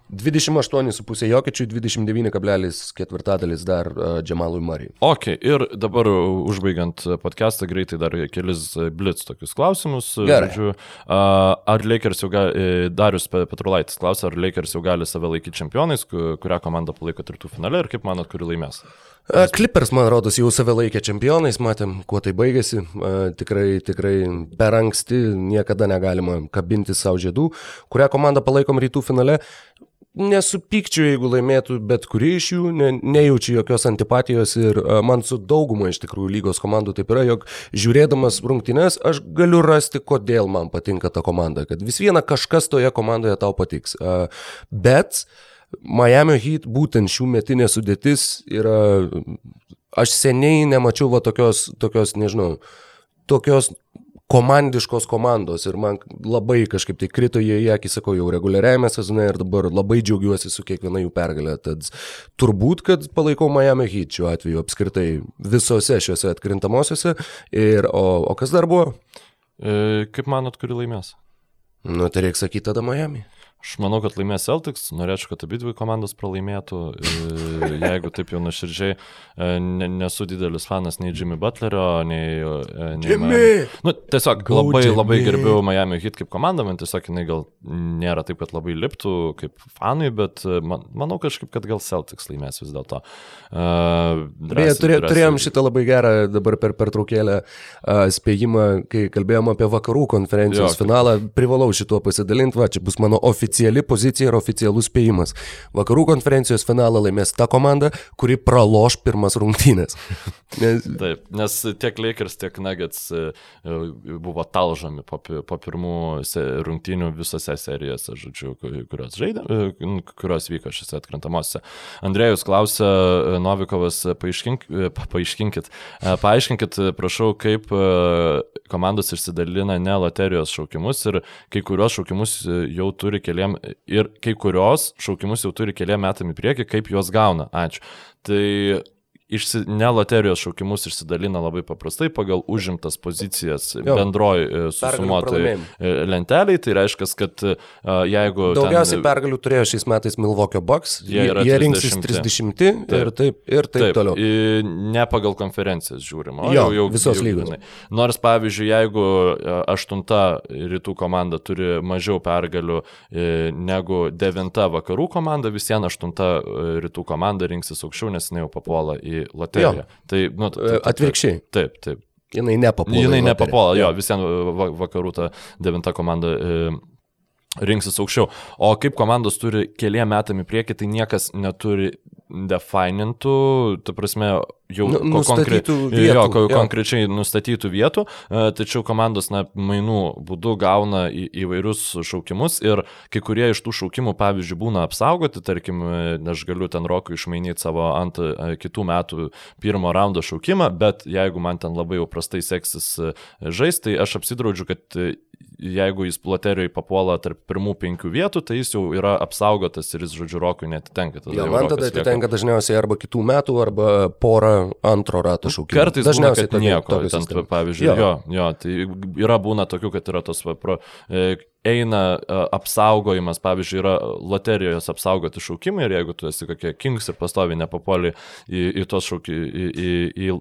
28,5 Jokiečių, 29,4 dalis dar uh, Džemalui Marijai. Ok, ir dabar užbaigiant podcastą greitai dar kelis blitz tokius klausimus. Gerai. Žodžiu, ar Lakers jau gali, e, Darius Petrulaitis klausia, ar Lakers jau gali save laikyti čempionais, kurią komandą palaiko tvirtų finale ir kaip manot, kuri laimės? Clippers, man rodos, jau save laikė čempionais, matėm, kuo tai baigėsi. Tikrai, tikrai per anksti niekada negalima kabinti savo žiedų. Kurią komandą palaikom rytų finale? Nesupykčiau, jeigu laimėtų bet kuri iš jų, ne, nejaučiu jokios antipatijos ir a, man su dauguma iš tikrųjų lygos komandų taip yra, jog žiūrėdamas rungtynes aš galiu rasti, kodėl man patinka ta komanda, kad vis viena kažkas toje komandoje tau patiks. A, bet Miami Heat būtent šių metinė sudėtis yra, aš seniai nemačiau va tokios, tokios nežinau, tokios komandiškos komandos ir man labai kažkaip tai krito jie į akį, sakau, jau reguliariajame sezone ir dabar labai džiaugiuosi su kiekviena jų pergalė. Tad turbūt, kad palaikau Miami Heat šiuo atveju apskritai visose šiuose atkrintamosiose. Ir, o, o kas dar buvo? E, kaip manot, kuri laimės? Nu, tai reikia sakyti tada Miami. Aš manau, kad laimės Celtics, norėčiau, kad abi dvi komandos pralaimėtų. E, jeigu taip jau nuoširdžiai, e, ne, nesu didelis fanas nei Jimmy Butlerio, nei... E, nei Jimmy! Nu, tiesiog Go labai, Jimmy. labai gerbiu Miami Heat kaip komandą, man tiesiog jinai gal nėra taip, kad labai liptų kaip fanui, bet man, manau kažkaip, kad gal Celtics laimės vis dėlto. Uh, Beje, turė, turėjom šitą labai gerą dabar per pertraukėlę uh, spėjimą, kai kalbėjom apie vakarų konferencijos jo, finalą, privalau šituo pasidalinti, va, čia bus mano oficialus oficiali pozicija ir oficialus spėjimas. Vakarų konferencijos finalą laimės ta komanda, kuri praloš pirmas rungtynės. Nes... Taip, nes tiek Lakers, tiek Nuggets e, e, buvo talžami po, po pirmų rungtynių visose serijose, žodžiu, kurios žaidė, e, kurios vyko šiose atkrintamosiose. Andrėjus klausia, Novikovas, paaiškink, paaiškinkit, paaiškinkit, prašau, kaip komandos išsidalina ne loterijos šaukimus ir kai kurios šaukimus jau turi keli keliem ir kai kurios šaukimus jau turi keliam metam į priekį, kaip juos gauna. Ačiū. Tai išsi, ne loterijos šaukimus išsidalina labai paprastai pagal užimtas pozicijas bendroji e, susumuotai e, lenteliai. Tai reiškia, kad e, jeigu... Daugiausiai ten, pergalių turėjo šiais metais Milwaukee Bucks, jie, jie rinksis 30 taip. ir taip, ir taip, taip toliau. Ne pagal konferencijas žiūrima, o jo, jau, jau visos lygos. Nors pavyzdžiui, jeigu aštunta rytų komanda turi mažiau pergalių negu devinta vakarų komanda, vis vien aštunta rytų komanda rinksis aukščiau, nes jinai jau papuola į į loteriją. Jo. Tai, nu, Atvirkščiai. Taip, taip. Jinai nepapuola. Jinai nepapuola, jo, visiems vakarų ta devinta komanda e, rinksis aukščiau. O kaip komandos turi keliem metam į priekį, tai niekas neturi definintų, ta prasme, jau nu, konkre... vietų, jo, ko, jo. konkrečiai nustatytų vietų, e, tačiau komandos na, mainų būdu gauna į, įvairius šaukimus ir kai kurie iš tų šaukimų, pavyzdžiui, būna apsaugoti, tarkim, e, aš galiu ten rokui išmainyti savo ant e, kitų metų pirmo raundo šaukimą, bet jeigu man ten labai jau prastai seksis žaisti, tai aš apsidraudžiu, kad jeigu jis loterijoje papuola tarp pirmų penkių vietų, tai jis jau yra apsaugotas ir jis, žodžiu, rokui netitenka. Ja, man tada atitenka dažniausiai arba kitų metų, arba porą antro rato šaukimų. Kartais dažniausiai būna, nieko. Ten, pavyzdžiui, jo. jo, jo, tai yra būna tokių, kad yra tos, pro, e, eina e, apsaugojimas, pavyzdžiui, yra loterijos apsaugoti šaukimai ir jeigu tu esi kokie kings ir pastovi nepapuoli į, į tos šaukimus, į, į, į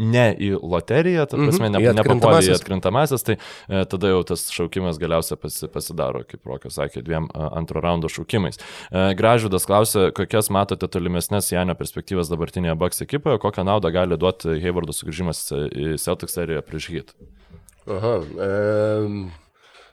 ne į loteriją, ta prasme, mm -hmm. ne, nepapuolė į atkrintamasis, tai e, tada jau tas šaukimas galiausiai pasi, pasidaro, kaip Rokas sakė, dviem a, antro raundo šaukimais. E, Gražudas klausė, kokias matote tolimesnės Janio perspektyvas dabartinėje Bucks ekipoje, kokią naudą gali duoti Haywardo sugrįžimas į Celtics seriją prieš Heat? Aha. E...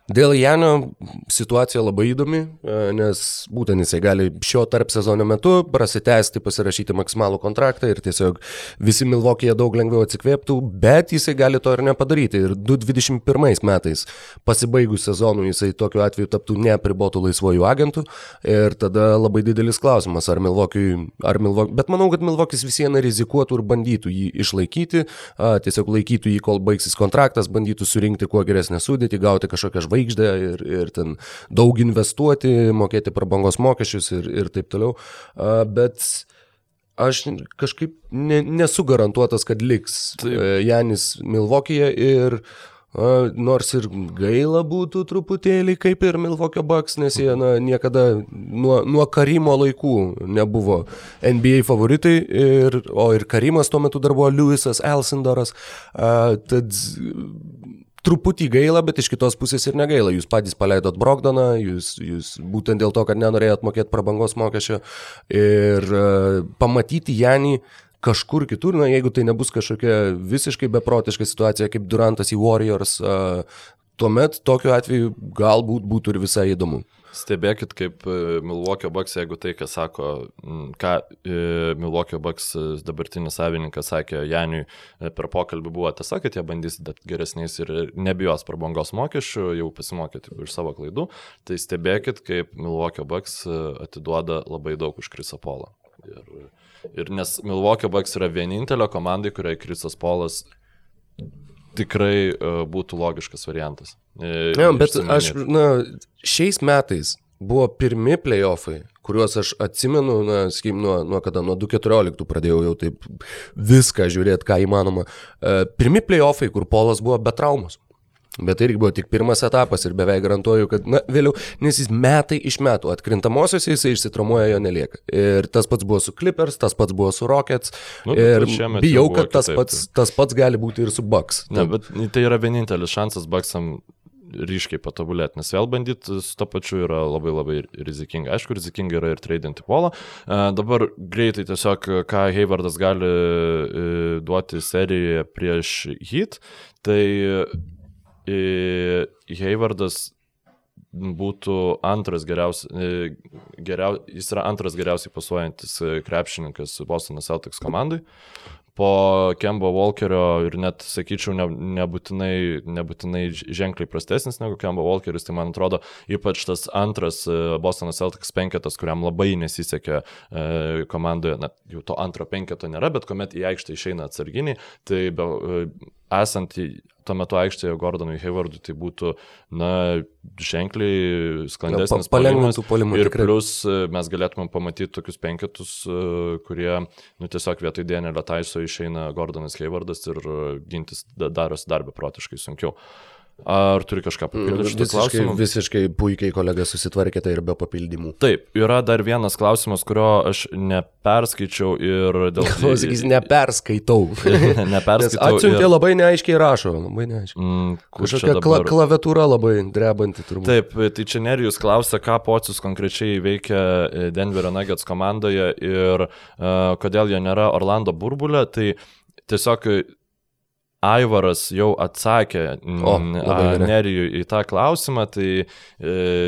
Dėl Janio situacija labai įdomi, e, nes būtent jisai gali šio tarp sezono metu prasitęsti, pasirašyti maksimalų kontraktą ir tiesiog visi Milvokėje daug lengviau atsikvėptų, bet jisai gali to ir nepadaryti. Ir 2021 metais pasibaigus sezonui jisai tokiu atveju taptų neapribotų laisvojų agentų ir tada labai didelis klausimas, ar Milvokiui, ar Milvokui, bet manau, kad Milvokis vis viena rizikuotų ir bandytų jį išlaikyti, tiesiog laikytų jį, kol baigsis kontraktas, bandytų surinkti kuo geresnę sudėtį, gauti kažkokią žvaigždę žvaigždę ir, ir ten daug investuoti, mokėti prabangos mokesčius ir, ir taip toliau. Bet aš kažkaip ne, nesu garantuotas, kad liks taip. E, Janis Milvokyje ir nors ir gaila būtų truputėlį kaip ir Milvokio Bucks, nes jie na, niekada nuo, nuo Karimo laikų nebuvo NBA favoritai, ir, o ir Karimas tuo metu dar buvo Lewisas Elsindoras. A, tad truputį gaila, bet iš kitos pusės ir negaila. Jūs patys paleidot Brogdoną, jūs, jūs būtent dėl to, kad nenorėjot mokėti prabangos mokesčio ir uh, pamatyti Janį kažkur kitur, na jeigu tai nebus kažkokia visiškai beprotiška situacija kaip Durantas į Warriors, uh, tuomet tokiu atveju galbūt būtų ir visai įdomu. Stebėkit, kaip e, Milwaukee Bucks, jeigu tai, ką sako, ką e, Milwaukee Bucks e, dabartinis savininkas sakė Janiui per pokalbį buvo tiesa, kad jie bandys geresniais ir nebijos prabangos mokesčių, jau pasimokyti iš savo klaidų, tai stebėkit, kaip Milwaukee Bucks atiduoda labai daug už Krisa Polą. Ir, ir nes Milwaukee Bucks yra vienintelė komanda, kuriai Krisas Polas tikrai uh, būtų logiškas variantas. E, ja, bet aš, na, šiais metais buvo pirmi playoffai, kuriuos aš atsimenu, na, sakykim, nuo, nuo kada, nuo 2014 pradėjau jau taip viską žiūrėti, ką įmanoma. Uh, pirmi playoffai, kur Polas buvo be traumos. Bet tai irgi buvo tik pirmas etapas ir beveik garantuoju, kad, na, vėliau, nes jis metai iš metų atkrintamosios jisai išsitramuoja, jo nelieka. Ir tas pats buvo su Clippers, tas pats buvo su Rockets. Nu, ir bijau, kad tas pats, tas pats gali būti ir su Bucks. Ne, bet tai yra vienintelis šansas Bucksam ryškiai patobulėti, nes vėl bandyti su to pačiu yra labai labai rizikinga. Aišku, rizikinga yra ir tradinti polą. Uh, dabar greitai tiesiog, ką Haywardas gali uh, duoti serijoje prieš Heat, tai Haywardas būtų antras geriausias, geriau, jis yra antras geriausiai pasuojantis krepšininkas Bostono Celtics komandai. Po Kembo Walkerio ir net, sakyčiau, ne, nebūtinai, nebūtinai ženkliai prastesnis negu Kembo Walkeris, tai man atrodo ypač tas antras Bostono Celtics penketas, kuriam labai nesisekė e, komandoje, na, jau to antro penketo nėra, bet kuomet į aikštę išeina atsarginiai, tai be, esant tuo metu aikštėje Gordonui Haywardui tai būtų, na, ženkliai sklandesnis. Pa, palengvintų polimų. Ir tikrai. plus e, mes galėtume pamatyti tokius penketus, e, kurie, nu, tiesiog vietoj Danielio Taiso išeina Gordonas Haywardas ir e, gintis darosi dar beprotiškai sunkiau. Uh, Ar turi kažką papildyti? Mm, visiškai, visiškai puikiai kolega susitvarkėte ir be papildymų. Taip, yra dar vienas klausimas, kurio aš neperskaičiau ir dėl to... Sakys, neperskaitau. neperskaitau. Atsiuntė ir... labai neaiškiai rašo, labai neaiškiai. Mm, Kažkokia dabar... kla klaviatūra labai drebanti turbūt. Taip, tai čia Nerijus klausia, ką pocius konkrečiai veikia e, Denverio Nuggets komandoje ir uh, kodėl jie nėra Orlando burbulė. Tai tiesiog Aivaras jau atsakė o, Nerijui į tą klausimą, tai e,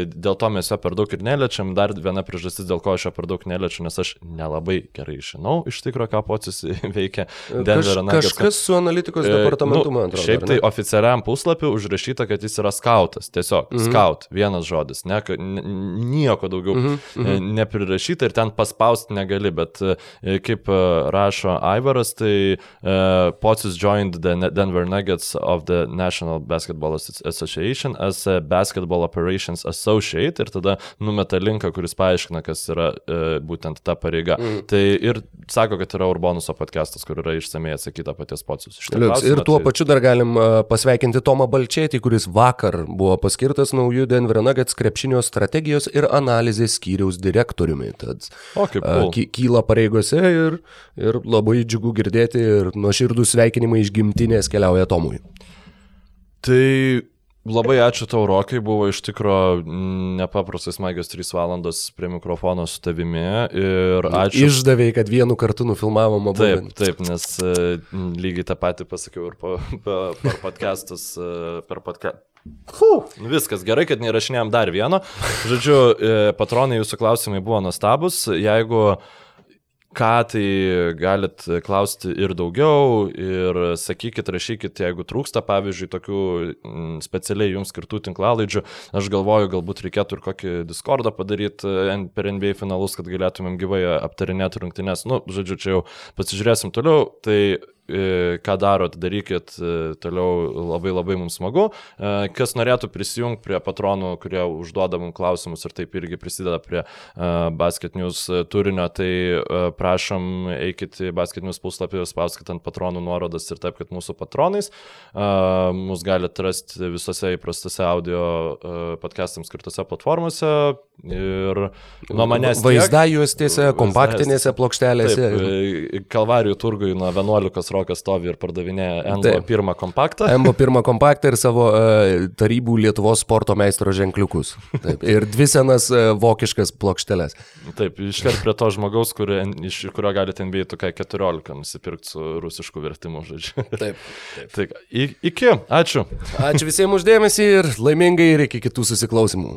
dėl to mes jo per daug ir neliečiam. Dar viena priežastis, dėl ko aš jo per daug neliečiu, nes aš nelabai gerai žinau iš tikrųjų, ką pocis veikia Denverio Kaž, Kažkas su analitikos e, departamentu, nu, man atrodo. Šiaip tai oficialiam puslapiu užrašyta, kad jis yra skautas. Tiesiog, mhm. scout, vienas žodis, ne, nieko daugiau mhm, mhm. neprirašyta ir ten paspausti negali, bet e, kaip e, rašo Aivaras, tai uh, pocis joined the Denver Nuggets of the National Basketball Association as Basketball Operations Associate ir tada numeta linką, kuris paaiškina, kas yra e, būtent ta pareiga. Mm. Tai ir sako, kad yra Urbonuso podcastas, kur yra išsamei atsakyta paties pocius. Ir tuo tai... pačiu dar galim uh, pasveikinti Tomą Balčėtį, kuris vakar buvo paskirtas naujų Denver Nuggets krepšinio strategijos ir analizės skyriaus direktoriumi. Tad o, kaip, cool. uh, kyla pareigose ir, ir labai džiugu girdėti ir nuoširdų sveikinimą iš gimtinės rungtynės keliauja Tomui. Tai labai ačiū tau, Rokai, buvo iš tikro nepaprastai smagios 3 valandos prie mikrofono su tavimi ir ačiū. Išdavėjai, kad vienu kartu nufilmavom abu. Taip, taip, nes uh, lygiai tą patį pasakiau ir po, po, per podcastus, uh, per podcast. Fuh. Viskas gerai, kad nerašinėjom dar vieno. Žodžiu, e, patronai, jūsų klausimai buvo nuostabus. Jeigu uh, ką tai galit klausti ir daugiau ir sakykit, rašykit, jeigu trūksta, pavyzdžiui, tokių mm, specialiai jums skirtų tinklalaidžių. Aš galvoju, galbūt reikėtų ir kokį Discordą padaryti e, per NBA finalus, kad galėtumėm gyvai aptarinėti rungtynės. Nu, žodžiu, čia jau pasižiūrėsim toliau. Tai ką darot, darykit e, toliau labai labai mums smagu. E, kas norėtų prisijungti prie patronų, kurie užduoda mums klausimus ir taip irgi prisideda prie Basket News turinio, tai prašom eikit į Basket News puslapį, spauskit ant patronų nuorodas ir taip, kad mūsų patronais. Mūsų galite rasti visose įprastose audio podcastams skirtose platformose. Ir nuo manęs. Vaizda juostėse, kompaktinėse plokštelėse. Taip, Kalvarijų turgui nuo 11 rokas stovi ir pardavinėja Embo pirmą kompaktą. Embo pirmą kompaktą ir savo uh, tarybų Lietuvos sporto meistro ženkliukus. Taip, ir dvi senas uh, vokiškas plokšteles. Taip, iškart prie to žmogaus, kuri, iš kurio galite NBA tokia 14 nusipirkti su rusišku vertimu, žodžiu. Taip. taip. taip iki, ačiū. Ačiū visiems uždėmesį ir laimingai ir iki kitų susiklausimų.